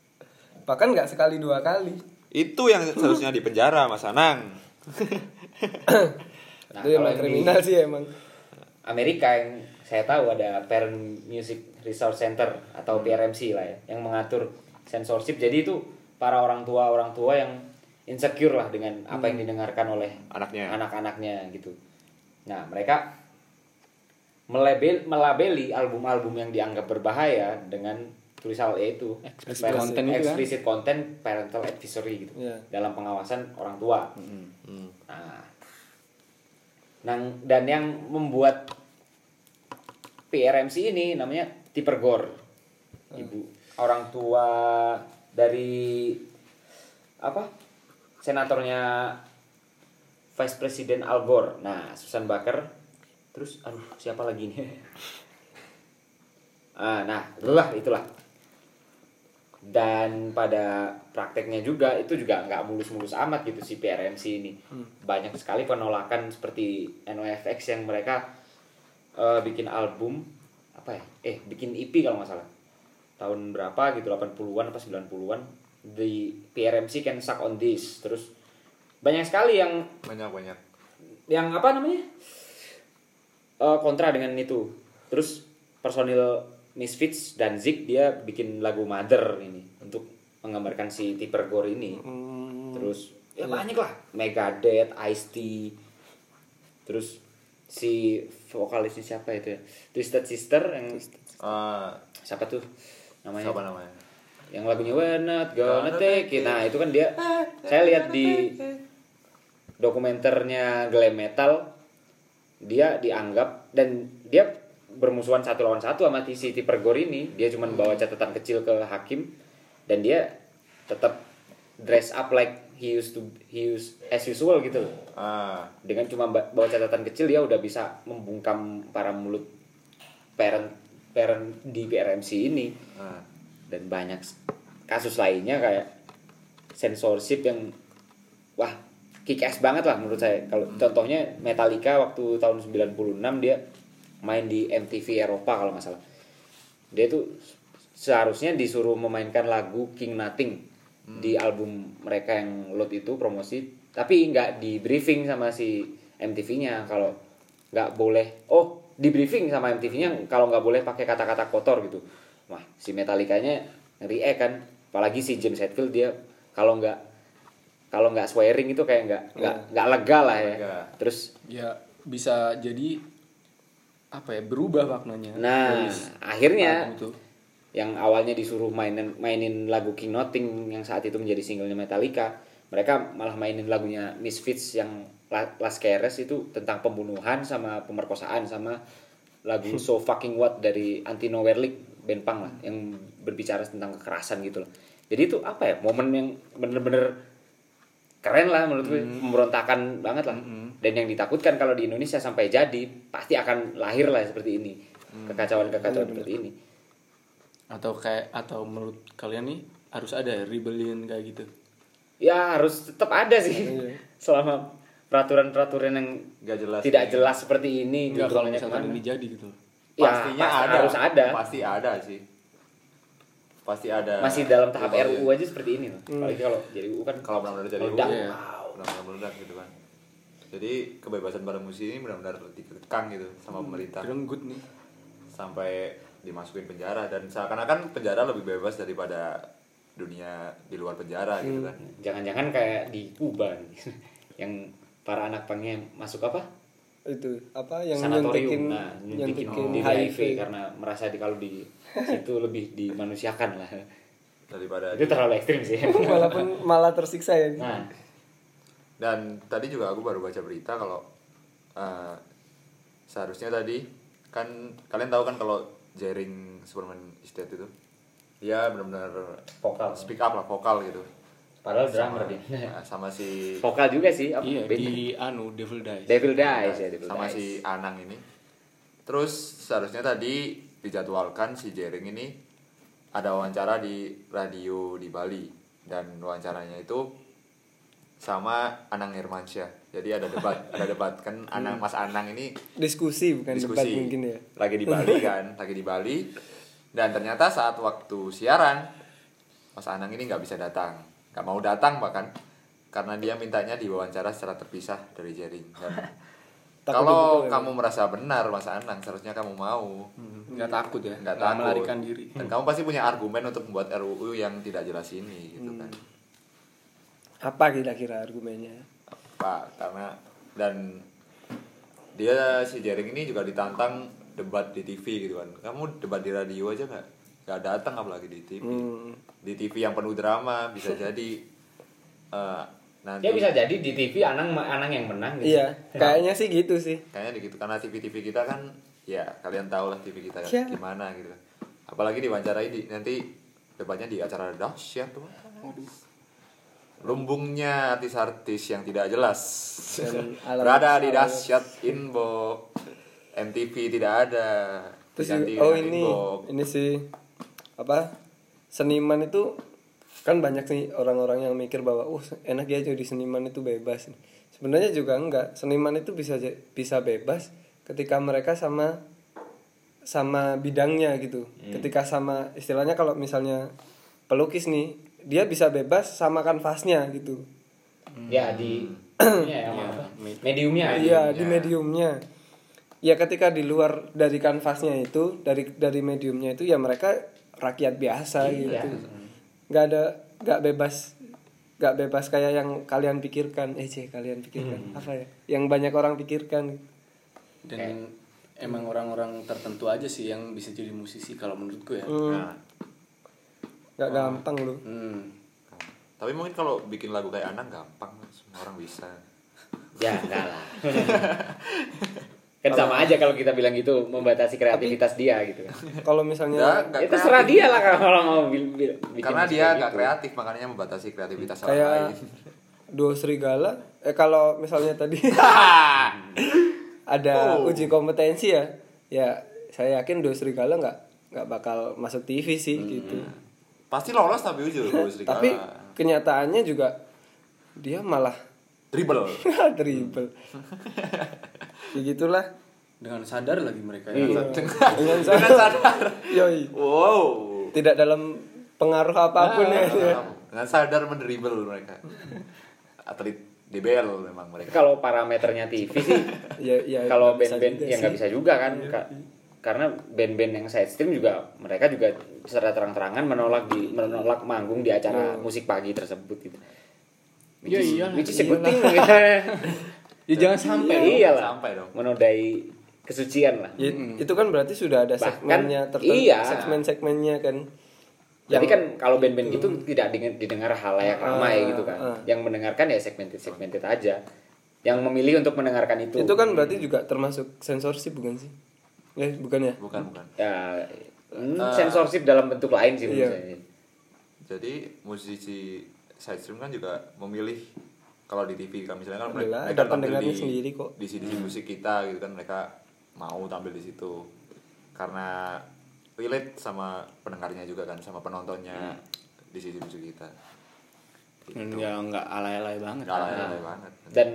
bahkan nggak sekali dua kali Itu yang seharusnya di penjara Mas Anang. Nah, itu yang di kriminal sih emang Amerika yang saya tahu ada Parent Music Resource Center atau PRMC lah ya, yang mengatur censorship. Jadi itu para orang tua orang tua yang insecure lah dengan apa yang didengarkan oleh Anaknya. anak-anaknya gitu. Nah, mereka melabel melabeli album-album yang dianggap berbahaya dengan tulisan E itu Explicit parent- content itu kan? explicit content parental advisory gitu Iya. dalam pengawasan orang tua. Hmm. Nah, dan yang membuat PRMC ini namanya Tipper Gore. Ibu orang tua dari apa? Senatornya Vice President Al Gore. Nah, Susan Baker. Terus aduh, siapa lagi nih? ah, nah, itulah itulah. Dan pada prakteknya juga itu juga nggak mulus-mulus amat gitu si PRMC ini. Banyak sekali penolakan seperti NOFX yang mereka eh, bikin album apa ya? Eh, bikin EP kalau nggak salah. Tahun berapa gitu 80-an apa 90-an di PRMC Can Suck on This. Terus banyak sekali yang Banyak banyak. yang apa namanya Eh, kontra dengan itu terus personil Misfits dan Zik dia bikin lagu Mother ini untuk menggambarkan si Tipper Gore ini terus ya banyak lah Megadeth, Ice-T terus si vokalisnya siapa itu ya? Twisted Sister yang Ah, siapa tuh namanya? Siapa namanya? yang lagunya We're Not Gonna Take It. Nah itu kan dia saya lihat di dokumenternya glam metal dia dianggap dan dia bermusuhan satu lawan satu sama si Tipper Gore ini. Dia cuma bawa catatan kecil ke hakim dan dia tetap dress up like he used to he used as usual gitu loh. Ah. Dengan cuma ba- bawa catatan kecil dia udah bisa membungkam para mulut parent parent di PRMC ini. Ah. Dan banyak kasus lainnya kayak censorship yang wah kick ass banget lah menurut saya. Kalau contohnya Metallica waktu tahun 96 dia main di MTV Eropa kalau nggak salah. Dia tuh seharusnya disuruh memainkan lagu King Nothing di album mereka yang load itu promosi tapi nggak di briefing sama si MTV-nya kalau nggak boleh oh di briefing sama MTV-nya kalau nggak boleh pakai kata-kata kotor gitu. Wah si Metallica-nya react kan. Apalagi si James Hetfield dia kalau nggak kalau nggak swearing itu kayak nggak nggak nggak lega lah ya. Lega. terus ya bisa jadi apa ya berubah maknanya. Nah akhirnya itu. Yang awalnya disuruh mainin mainin lagu King Nothing yang saat itu menjadi singlenya Metallica mereka malah mainin lagunya Misfits yang La- Las Keres itu tentang pembunuhan sama pemerkosaan sama lagu So Fucking What dari Antino Werlik band punk lah yang berbicara tentang kekerasan gitu loh. Jadi itu apa ya momen yang bener-bener keren lah menurut gue pemberontakan banget lah. Dan yang ditakutkan kalau di Indonesia sampai jadi pasti akan lahir lah seperti ini kekacauan-kekacauan seperti ini atau kayak atau menurut kalian nih harus ada ya rebellion kayak gitu? Ya harus tetap ada sih. Iya. selama peraturan-peraturan yang nggak jelas tidak jelas seperti ini enggak kalau misalkan ini jadi gitu. Ya, pastinya pasti ada. harus ada. Pasti ada sih. Pasti ada. Masih dalam tahap Rebellion. RUU aja seperti ini loh. Apalagi kalau jadi UU kan kalau benar-benar jadi. UU, Iya. benar-benar meledak gitu kan. Jadi kebebasan bermusik ini benar-benar dikekang gitu sama pemerintah. Direnggut nih. Sampai dimasukin penjara dan seakan-akan penjara lebih bebas daripada dunia di luar penjara gitu kan. Jangan-jangan kayak di Kuba nih. yang para anak pangnya masuk apa? Itu apa yang sanatorium. nyuntikin nah nyuntikin nyuntikin di HIV, HIV karena merasa di kalau di situ lebih dimanusiakan lah. Daripada itu terlalu ekstrim sih. Walaupun malah tersiksa ya. Nah. Dan tadi juga aku baru baca berita kalau eh, seharusnya tadi kan kalian tahu kan kalau jaring Superman Estate itu? Dia benar-benar vokal. Speak up lah vokal gitu. Padahal drummer dia. Nah, sama si vokal juga sih apa? Iya di anu Devil Dies. Devil Dies ya Devil sama Dies. si Anang ini. Terus seharusnya tadi dijadwalkan si Jering ini ada wawancara di radio di Bali. Dan wawancaranya itu sama Anang Hermansyah jadi ada debat ada debat. Kan Anang Mas Anang ini diskusi bukan debat diskusi. mungkin ya? Lagi di Bali kan lagi di Bali. Dan ternyata saat waktu siaran Mas Anang ini nggak bisa datang. Nggak mau datang bahkan karena dia mintanya diwawancara secara terpisah dari jaring dan kalau ya, kamu merasa benar Mas Anang seharusnya kamu mau. Nggak takut ya? Nggak nggak takut. melarikan diri. Dan kamu pasti punya argumen untuk membuat RUU yang tidak jelas ini gitu kan. Apa kira-kira argumennya apa karena dan dia si Jering ini juga ditantang debat di TV gitu kan kamu debat di radio aja nggak nggak datang apalagi di TV Hmm. di TV yang penuh drama bisa jadi eh, nanti ya bisa jadi di TV Anang Anang yang menang gitu. iya kayaknya sih gitu sih kayaknya gitu karena TV TV kita kan ya kalian tahu lah TV kita Ya. gimana gitu apalagi diwawancarai di nanti debatnya di acara dahsyat tuh lumbungnya artis-artis yang tidak jelas. Berada di dahsyat inbox MTV tidak ada. Terus diganti oh ini inbox. ini sih apa seniman itu kan banyak nih orang-orang yang mikir bahwa uh enak ya jadi seniman itu bebas sebenarnya juga enggak. Seniman itu bisa bisa bebas ketika mereka sama sama bidangnya gitu. Ketika sama istilahnya kalau misalnya pelukis nih dia bisa bebas sama kanvasnya gitu ya di ininya ya, apa? mediumnya Iya di mediumnya. Ya ketika di luar dari kanvasnya itu, dari dari mediumnya itu ya mereka rakyat biasa Iya. gitu. Nggak ada nggak bebas nggak bebas kayak yang kalian pikirkan. Eh cih kalian pikirkan apa ya? Yang banyak orang pikirkan. dan emang orang-orang tertentu aja sih yang bisa jadi musisi kalau menurutku ya Hmm, Nah, nggak gampang loh. hmm. tapi mungkin kalau bikin lagu kayak Anang gampang semua orang bisa Ya enggak lah. kan sama aja kalau kita bilang gitu membatasi kreativitas dia gitu kan. Kalau misalnya Nggak, nggak Itu terserah dia lah kalau mau bikin Karena dia kayak gak gitu. kreatif makanya membatasi kreativitas orang kayak lain. duo serigala eh kalau misalnya tadi ada Oh. uji kompetensi ya ya saya yakin duo serigala nggak nggak bakal masuk TV sih gitu Pasti lolos tapi Serigala. tapi kenyataannya juga dia malah dribble. dribble ya gitulah dengan sadar lagi mereka ya. Iya. dengan Dengan sadar. yoi Wow. tidak dalam pengaruh apa pun ya, ya. Dengan sadar mendribble mereka. Atlet DBL memang mereka. Kalau parameternya TV sih ya, ya kalau band-band juga ya nggak bisa juga kan Ka- karena band-band yang side stream juga mereka juga secara terang-terangan menolak di menolak manggung di acara musik pagi tersebut gitu. Which Iya, is- iyalah, which is good thing gitu. Ya jangan sampai. Iya, iyalah. Sampai dong. Menodai kesucian lah. Ya, itu kan berarti sudah ada Bahkan, segmennya tertentu iya. segmen-segmennya kan Jadi kan kalau band-band gitu tidak dingen- didengar halayak ramai gitu kan. ah. Yang mendengarkan ya segmented segmented aja. Yang memilih untuk mendengarkan itu. itu kan berarti juga termasuk sensorship bukan sih eh bukan ya Bukan bukan. ya hmm, sensorship dalam bentuk lain sih Iya. saya. Jadi musisi side stream kan juga memilih kalau di TV kan misalnya kan Adalah, mereka, mereka tampil pendengarnya di, sendiri kok. di CD musik kita gitu kan mereka mau tampil di situ karena relate sama pendengarnya juga kan sama penontonnya di CD musik kita. Dan ya nggak alay-alay banget. Nggak alay-alay banget. dan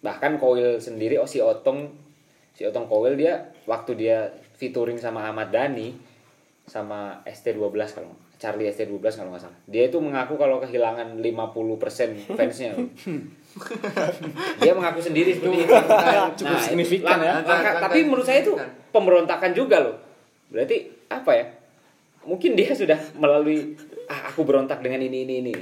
bahkan Koil sendiri oh si Otong si Otong Koil dia waktu dia featuring sama Ahmad Dhani sama ST12 kalau Charlie ST12 kalau nggak salah. Dia itu mengaku kalau kehilangan 50% fansnya. Loh. dia mengaku sendiri seperti itu. cukup signifikan ya. langkah- langkah- tapi menurut saya itu pemberontakan juga loh. Berarti apa ya? Mungkin dia sudah melalui ah aku berontak dengan ini ini ini.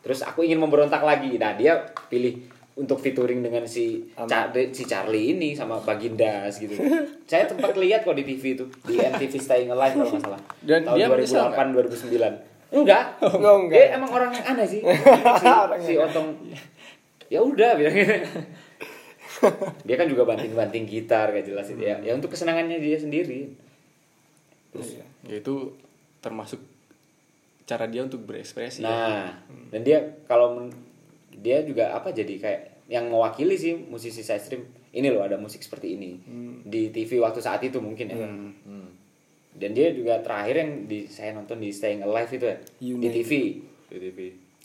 Terus aku ingin memberontak lagi. Nah dia pilih untuk featuring dengan si Ca- si Charlie ini sama Bagindas gitu. Saya sempat lihat kok di TV itu di MTV Staying Alive kalau nggak salah. Dan tahun dia menyesal 2008 2009 enggak. Oh, enggak. dia emang orang yang aneh sih. Si, si Otong. Ya udah bilangnya dia kan juga banting-banting gitar gak jelas itu ya. Ya untuk kesenangannya dia sendiri. Ya itu termasuk cara dia untuk berekspresi. ya. nah dan dia kalau dia juga apa jadi kayak yang mewakili sih musisi side stream. Ini loh ada musik seperti ini. Di TV waktu saat itu mungkin ya. Hmm. dan dia juga terakhir yang di saya nonton di Staying Alive itu ya di Unite. TV Di TV.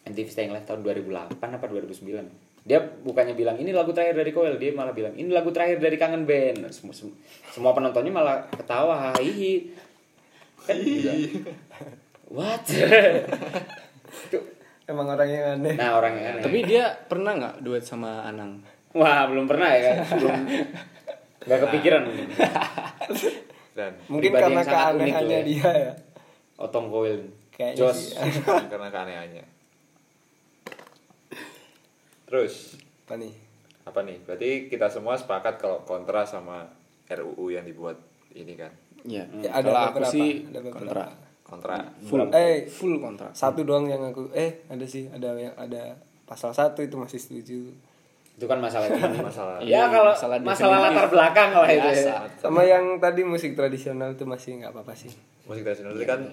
MTV Staying Alive tahun 2008 apa 2009 dia bukannya bilang ini lagu terakhir dari Koel dia malah bilang ini lagu terakhir dari Kangen Band. Semua, semua, semua penontonnya malah ketawa hihi kan juga what. emang orang yang aneh nah orang yang aneh. Tapi dia pernah nggak duet sama Anang? wah belum pernah ya kan belum nggak kepikiran mungkin Dan mungkin karena keanehannya ya. dia ya Otong Kayaknya Jos sih. karena keanehannya. Terus apa nih apa nih? Berarti kita semua sepakat kalau kontra sama RUU yang dibuat ini kan. Iya. Ya, ada Kalau aku beberapa, sih ada beberapa. kontra. Kontra. Full. eh Full kontra. satu doang yang aku eh ada sih ada yang ada pasal satu itu masih setuju itu kan masalah cuman Masalah. ya Iya, kalau masalah masalah, latar belakang lah itu ya. Sama yang tadi musik tradisional itu masih nggak apa-apa sih Musik tradisional itu kan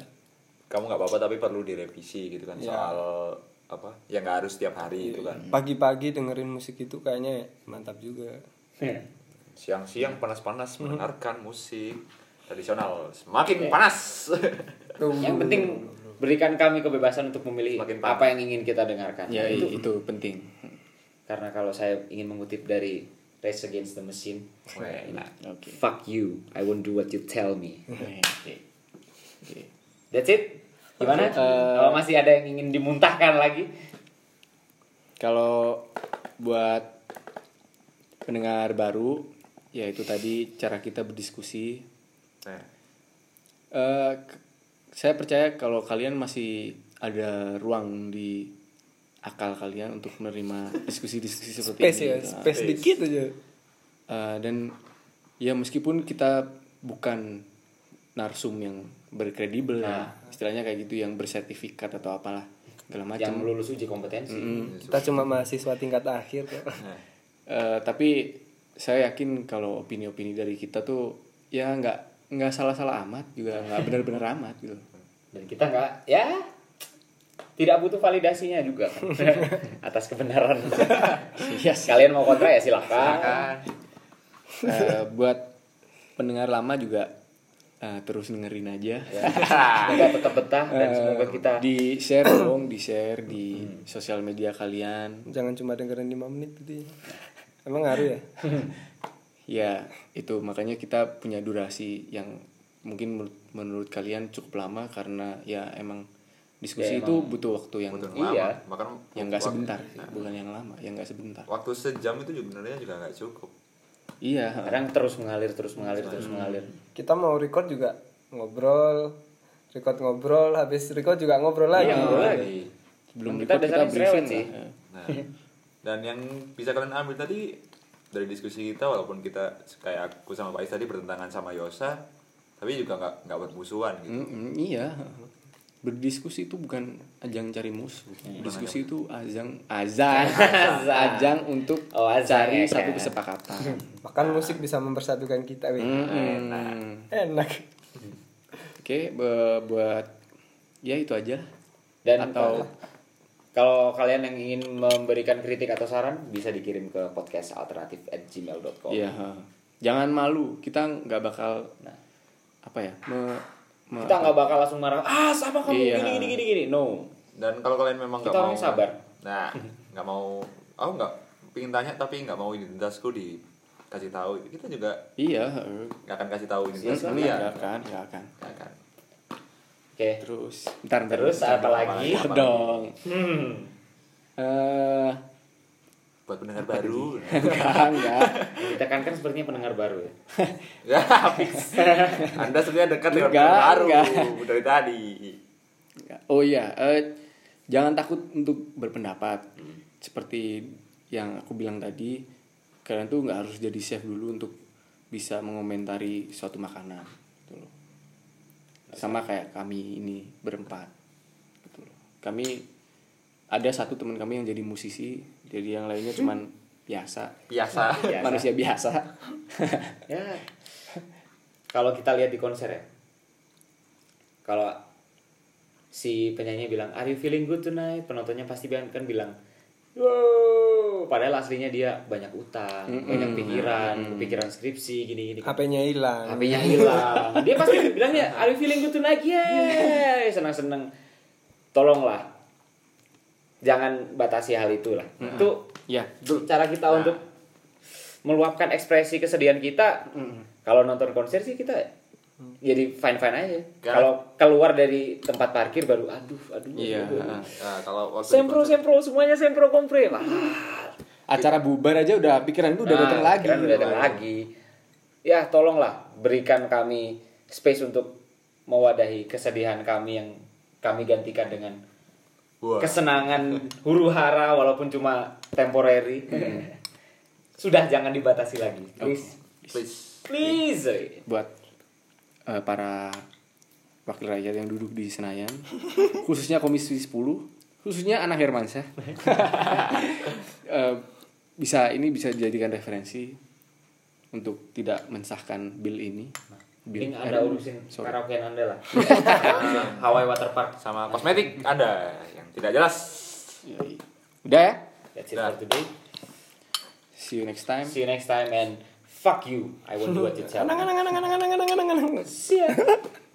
kamu nggak apa-apa tapi perlu direvisi gitu kan Ya. soal apa? Ya nggak harus setiap hari itu kan. pagi-pagi dengerin musik itu kayaknya mantap juga Siang-siang panas-panas mendengarkan musik tradisional semakin panas. Yang penting berikan kami kebebasan untuk memilih Makin apa yang ingin kita dengarkan. Ya itu itu penting. karena kalau saya ingin mengutip dari Race Against the Machine, Wah, enak. Oke. fuck you, I won't do what you tell me. Oke. Oke. That's it. Gimana? kalau masih ada yang ingin dimuntahkan lagi? Kalau buat pendengar baru, ya itu tadi cara kita berdiskusi. Nah, Eh, k- saya percaya kalau kalian masih ada ruang di akal kalian untuk menerima diskusi-diskusi seperti space ini. ya Nah, space dikit aja. Eh, dan ya meskipun kita bukan narsum yang berkredibel ya, istilahnya kayak gitu yang bersertifikat atau apalah segala Yang macam. lulus uji kompetensi. kita cuma mahasiswa tingkat akhir kok Eh, tapi saya yakin kalau opini-opini dari kita tuh ya nggak nggak salah-salah amat juga nggak benar-benar amat gitu dan kita nggak ya tidak butuh validasinya juga kan atas kebenaran Iya sih. kalian mau kontra ya silakan Eh, buat pendengar lama juga eh, terus dengerin aja ya. semoga tetap betah dan Eh, semoga kita di share dong di share di sosial media kalian Jangan cuma dengerin 5 menit tadi. Emang ngaruh ya? ya itu makanya kita punya durasi yang mungkin menurut, menurut kalian cukup lama karena ya emang diskusi Ya, itu butuh waktu yang Butuh Iya. lama. Makan yang nggak sebentar sih, bukan yang lama yang nggak sebentar Waktu sejam itu juga sebenarnya juga nggak cukup. iya kadang terus mengalir terus mengalir terus mengalir Kita mau record juga ngobrol, record ngobrol, habis record juga ngobrol lagi. Iya, ngobrol lagi. belum Kita record kita briefing sih. lah. Ya. Nah, dan yang bisa kalian ambil tadi dari diskusi kita walaupun kita kayak aku sama Pak Is tadi bertentangan sama Yosa, tapi juga nggak nggak bermusuhan gitu. Mm-mm, iya berdiskusi itu bukan ajang cari musuh diskusi itu ajang azan ajang untuk Oh, azan, cari ya satu kan? kesepakatan Bahkan musik bisa mempersatukan kita, weh. Mm-mm. Enak. oke bu- buat ya itu aja dan Atau- kalau kalian yang ingin memberikan kritik atau saran bisa dikirim ke podcast alternatif at gmail.com Iya. Jangan malu. Kita nggak bakal Nah. apa ya? Me, me- kita nggak bakal langsung marah ah sama kamu Iya. gini gini gini gini no Dan kalau kalian memang nggak Kita mau sabar. Nah, nggak mau aku nggak pingin tanya tapi nggak mau identitasku dikasih tahu. Kita juga Iya. nggak akan kasih tahu Iya, identitas nggak kalian. akan, nggak akan. Nggak akan. Oke Terus, ntar, ntar, terus ntar, apa lagi dong. hmm. Eh, Buat pendengar baru. enggak, enggak. kita kan kan sepertinya pendengar baru ya ya, fix. Anda sebenarnya dekat dengan Enggak, pendengar baru enggak. dari tadi. Oh iya, eh, jangan takut untuk berpendapat. Seperti yang aku bilang tadi, kalian tuh nggak harus jadi chef dulu untuk bisa mengomentari suatu makanan. Sama kayak kami ini berempat. Gitu loh. Kami ada satu teman kami yang jadi musisi, jadi yang lainnya cuman biasa, Biasa. Biasa. manusia biasa. ya kalau kita lihat di konser ya kalau si penyanyi bilang are you feeling good tonight penontonnya pasti bilang kan bilang wow padahal aslinya dia banyak utang banyak pikiran pikiran skripsi gini gini HP-nya hilang. HP-nya hilang. Dia pasti bilangnya are you feeling good tonight? Yeah. Senang senang tolonglah. Jangan batasi hal itu lah. Itu ya, cara kita untuk meluapkan ekspresi kesedihan kita. Kalau nonton konser sih kita jadi fine fine aja kalau keluar dari tempat parkir baru aduh aduh Iya. aduh, aduh. Nah, kalau sempro sempro semuanya sempro kompre Wah, acara bubar aja udah pikiran itu udah nah, datang lagi. udah datang lagi ya tolonglah berikan kami space untuk mewadahi kesedihan kami yang kami gantikan dengan Wah. kesenangan huru hara walaupun cuma temporary sudah jangan dibatasi lagi please please. please buat eh, para wakil rakyat yang duduk di Senayan khususnya komisi 10 khususnya anak Hermansyah Eh, bisa ini bisa dijadikan referensi untuk tidak mensahkan bill ini bill anda urusin sorry. karaokean anda lah Hawaii Water Park Sama kosmetik Anda yang tidak jelas. Yoi. udah ya that's it for today see you next time see you next time and fuck you. I will do what you tell me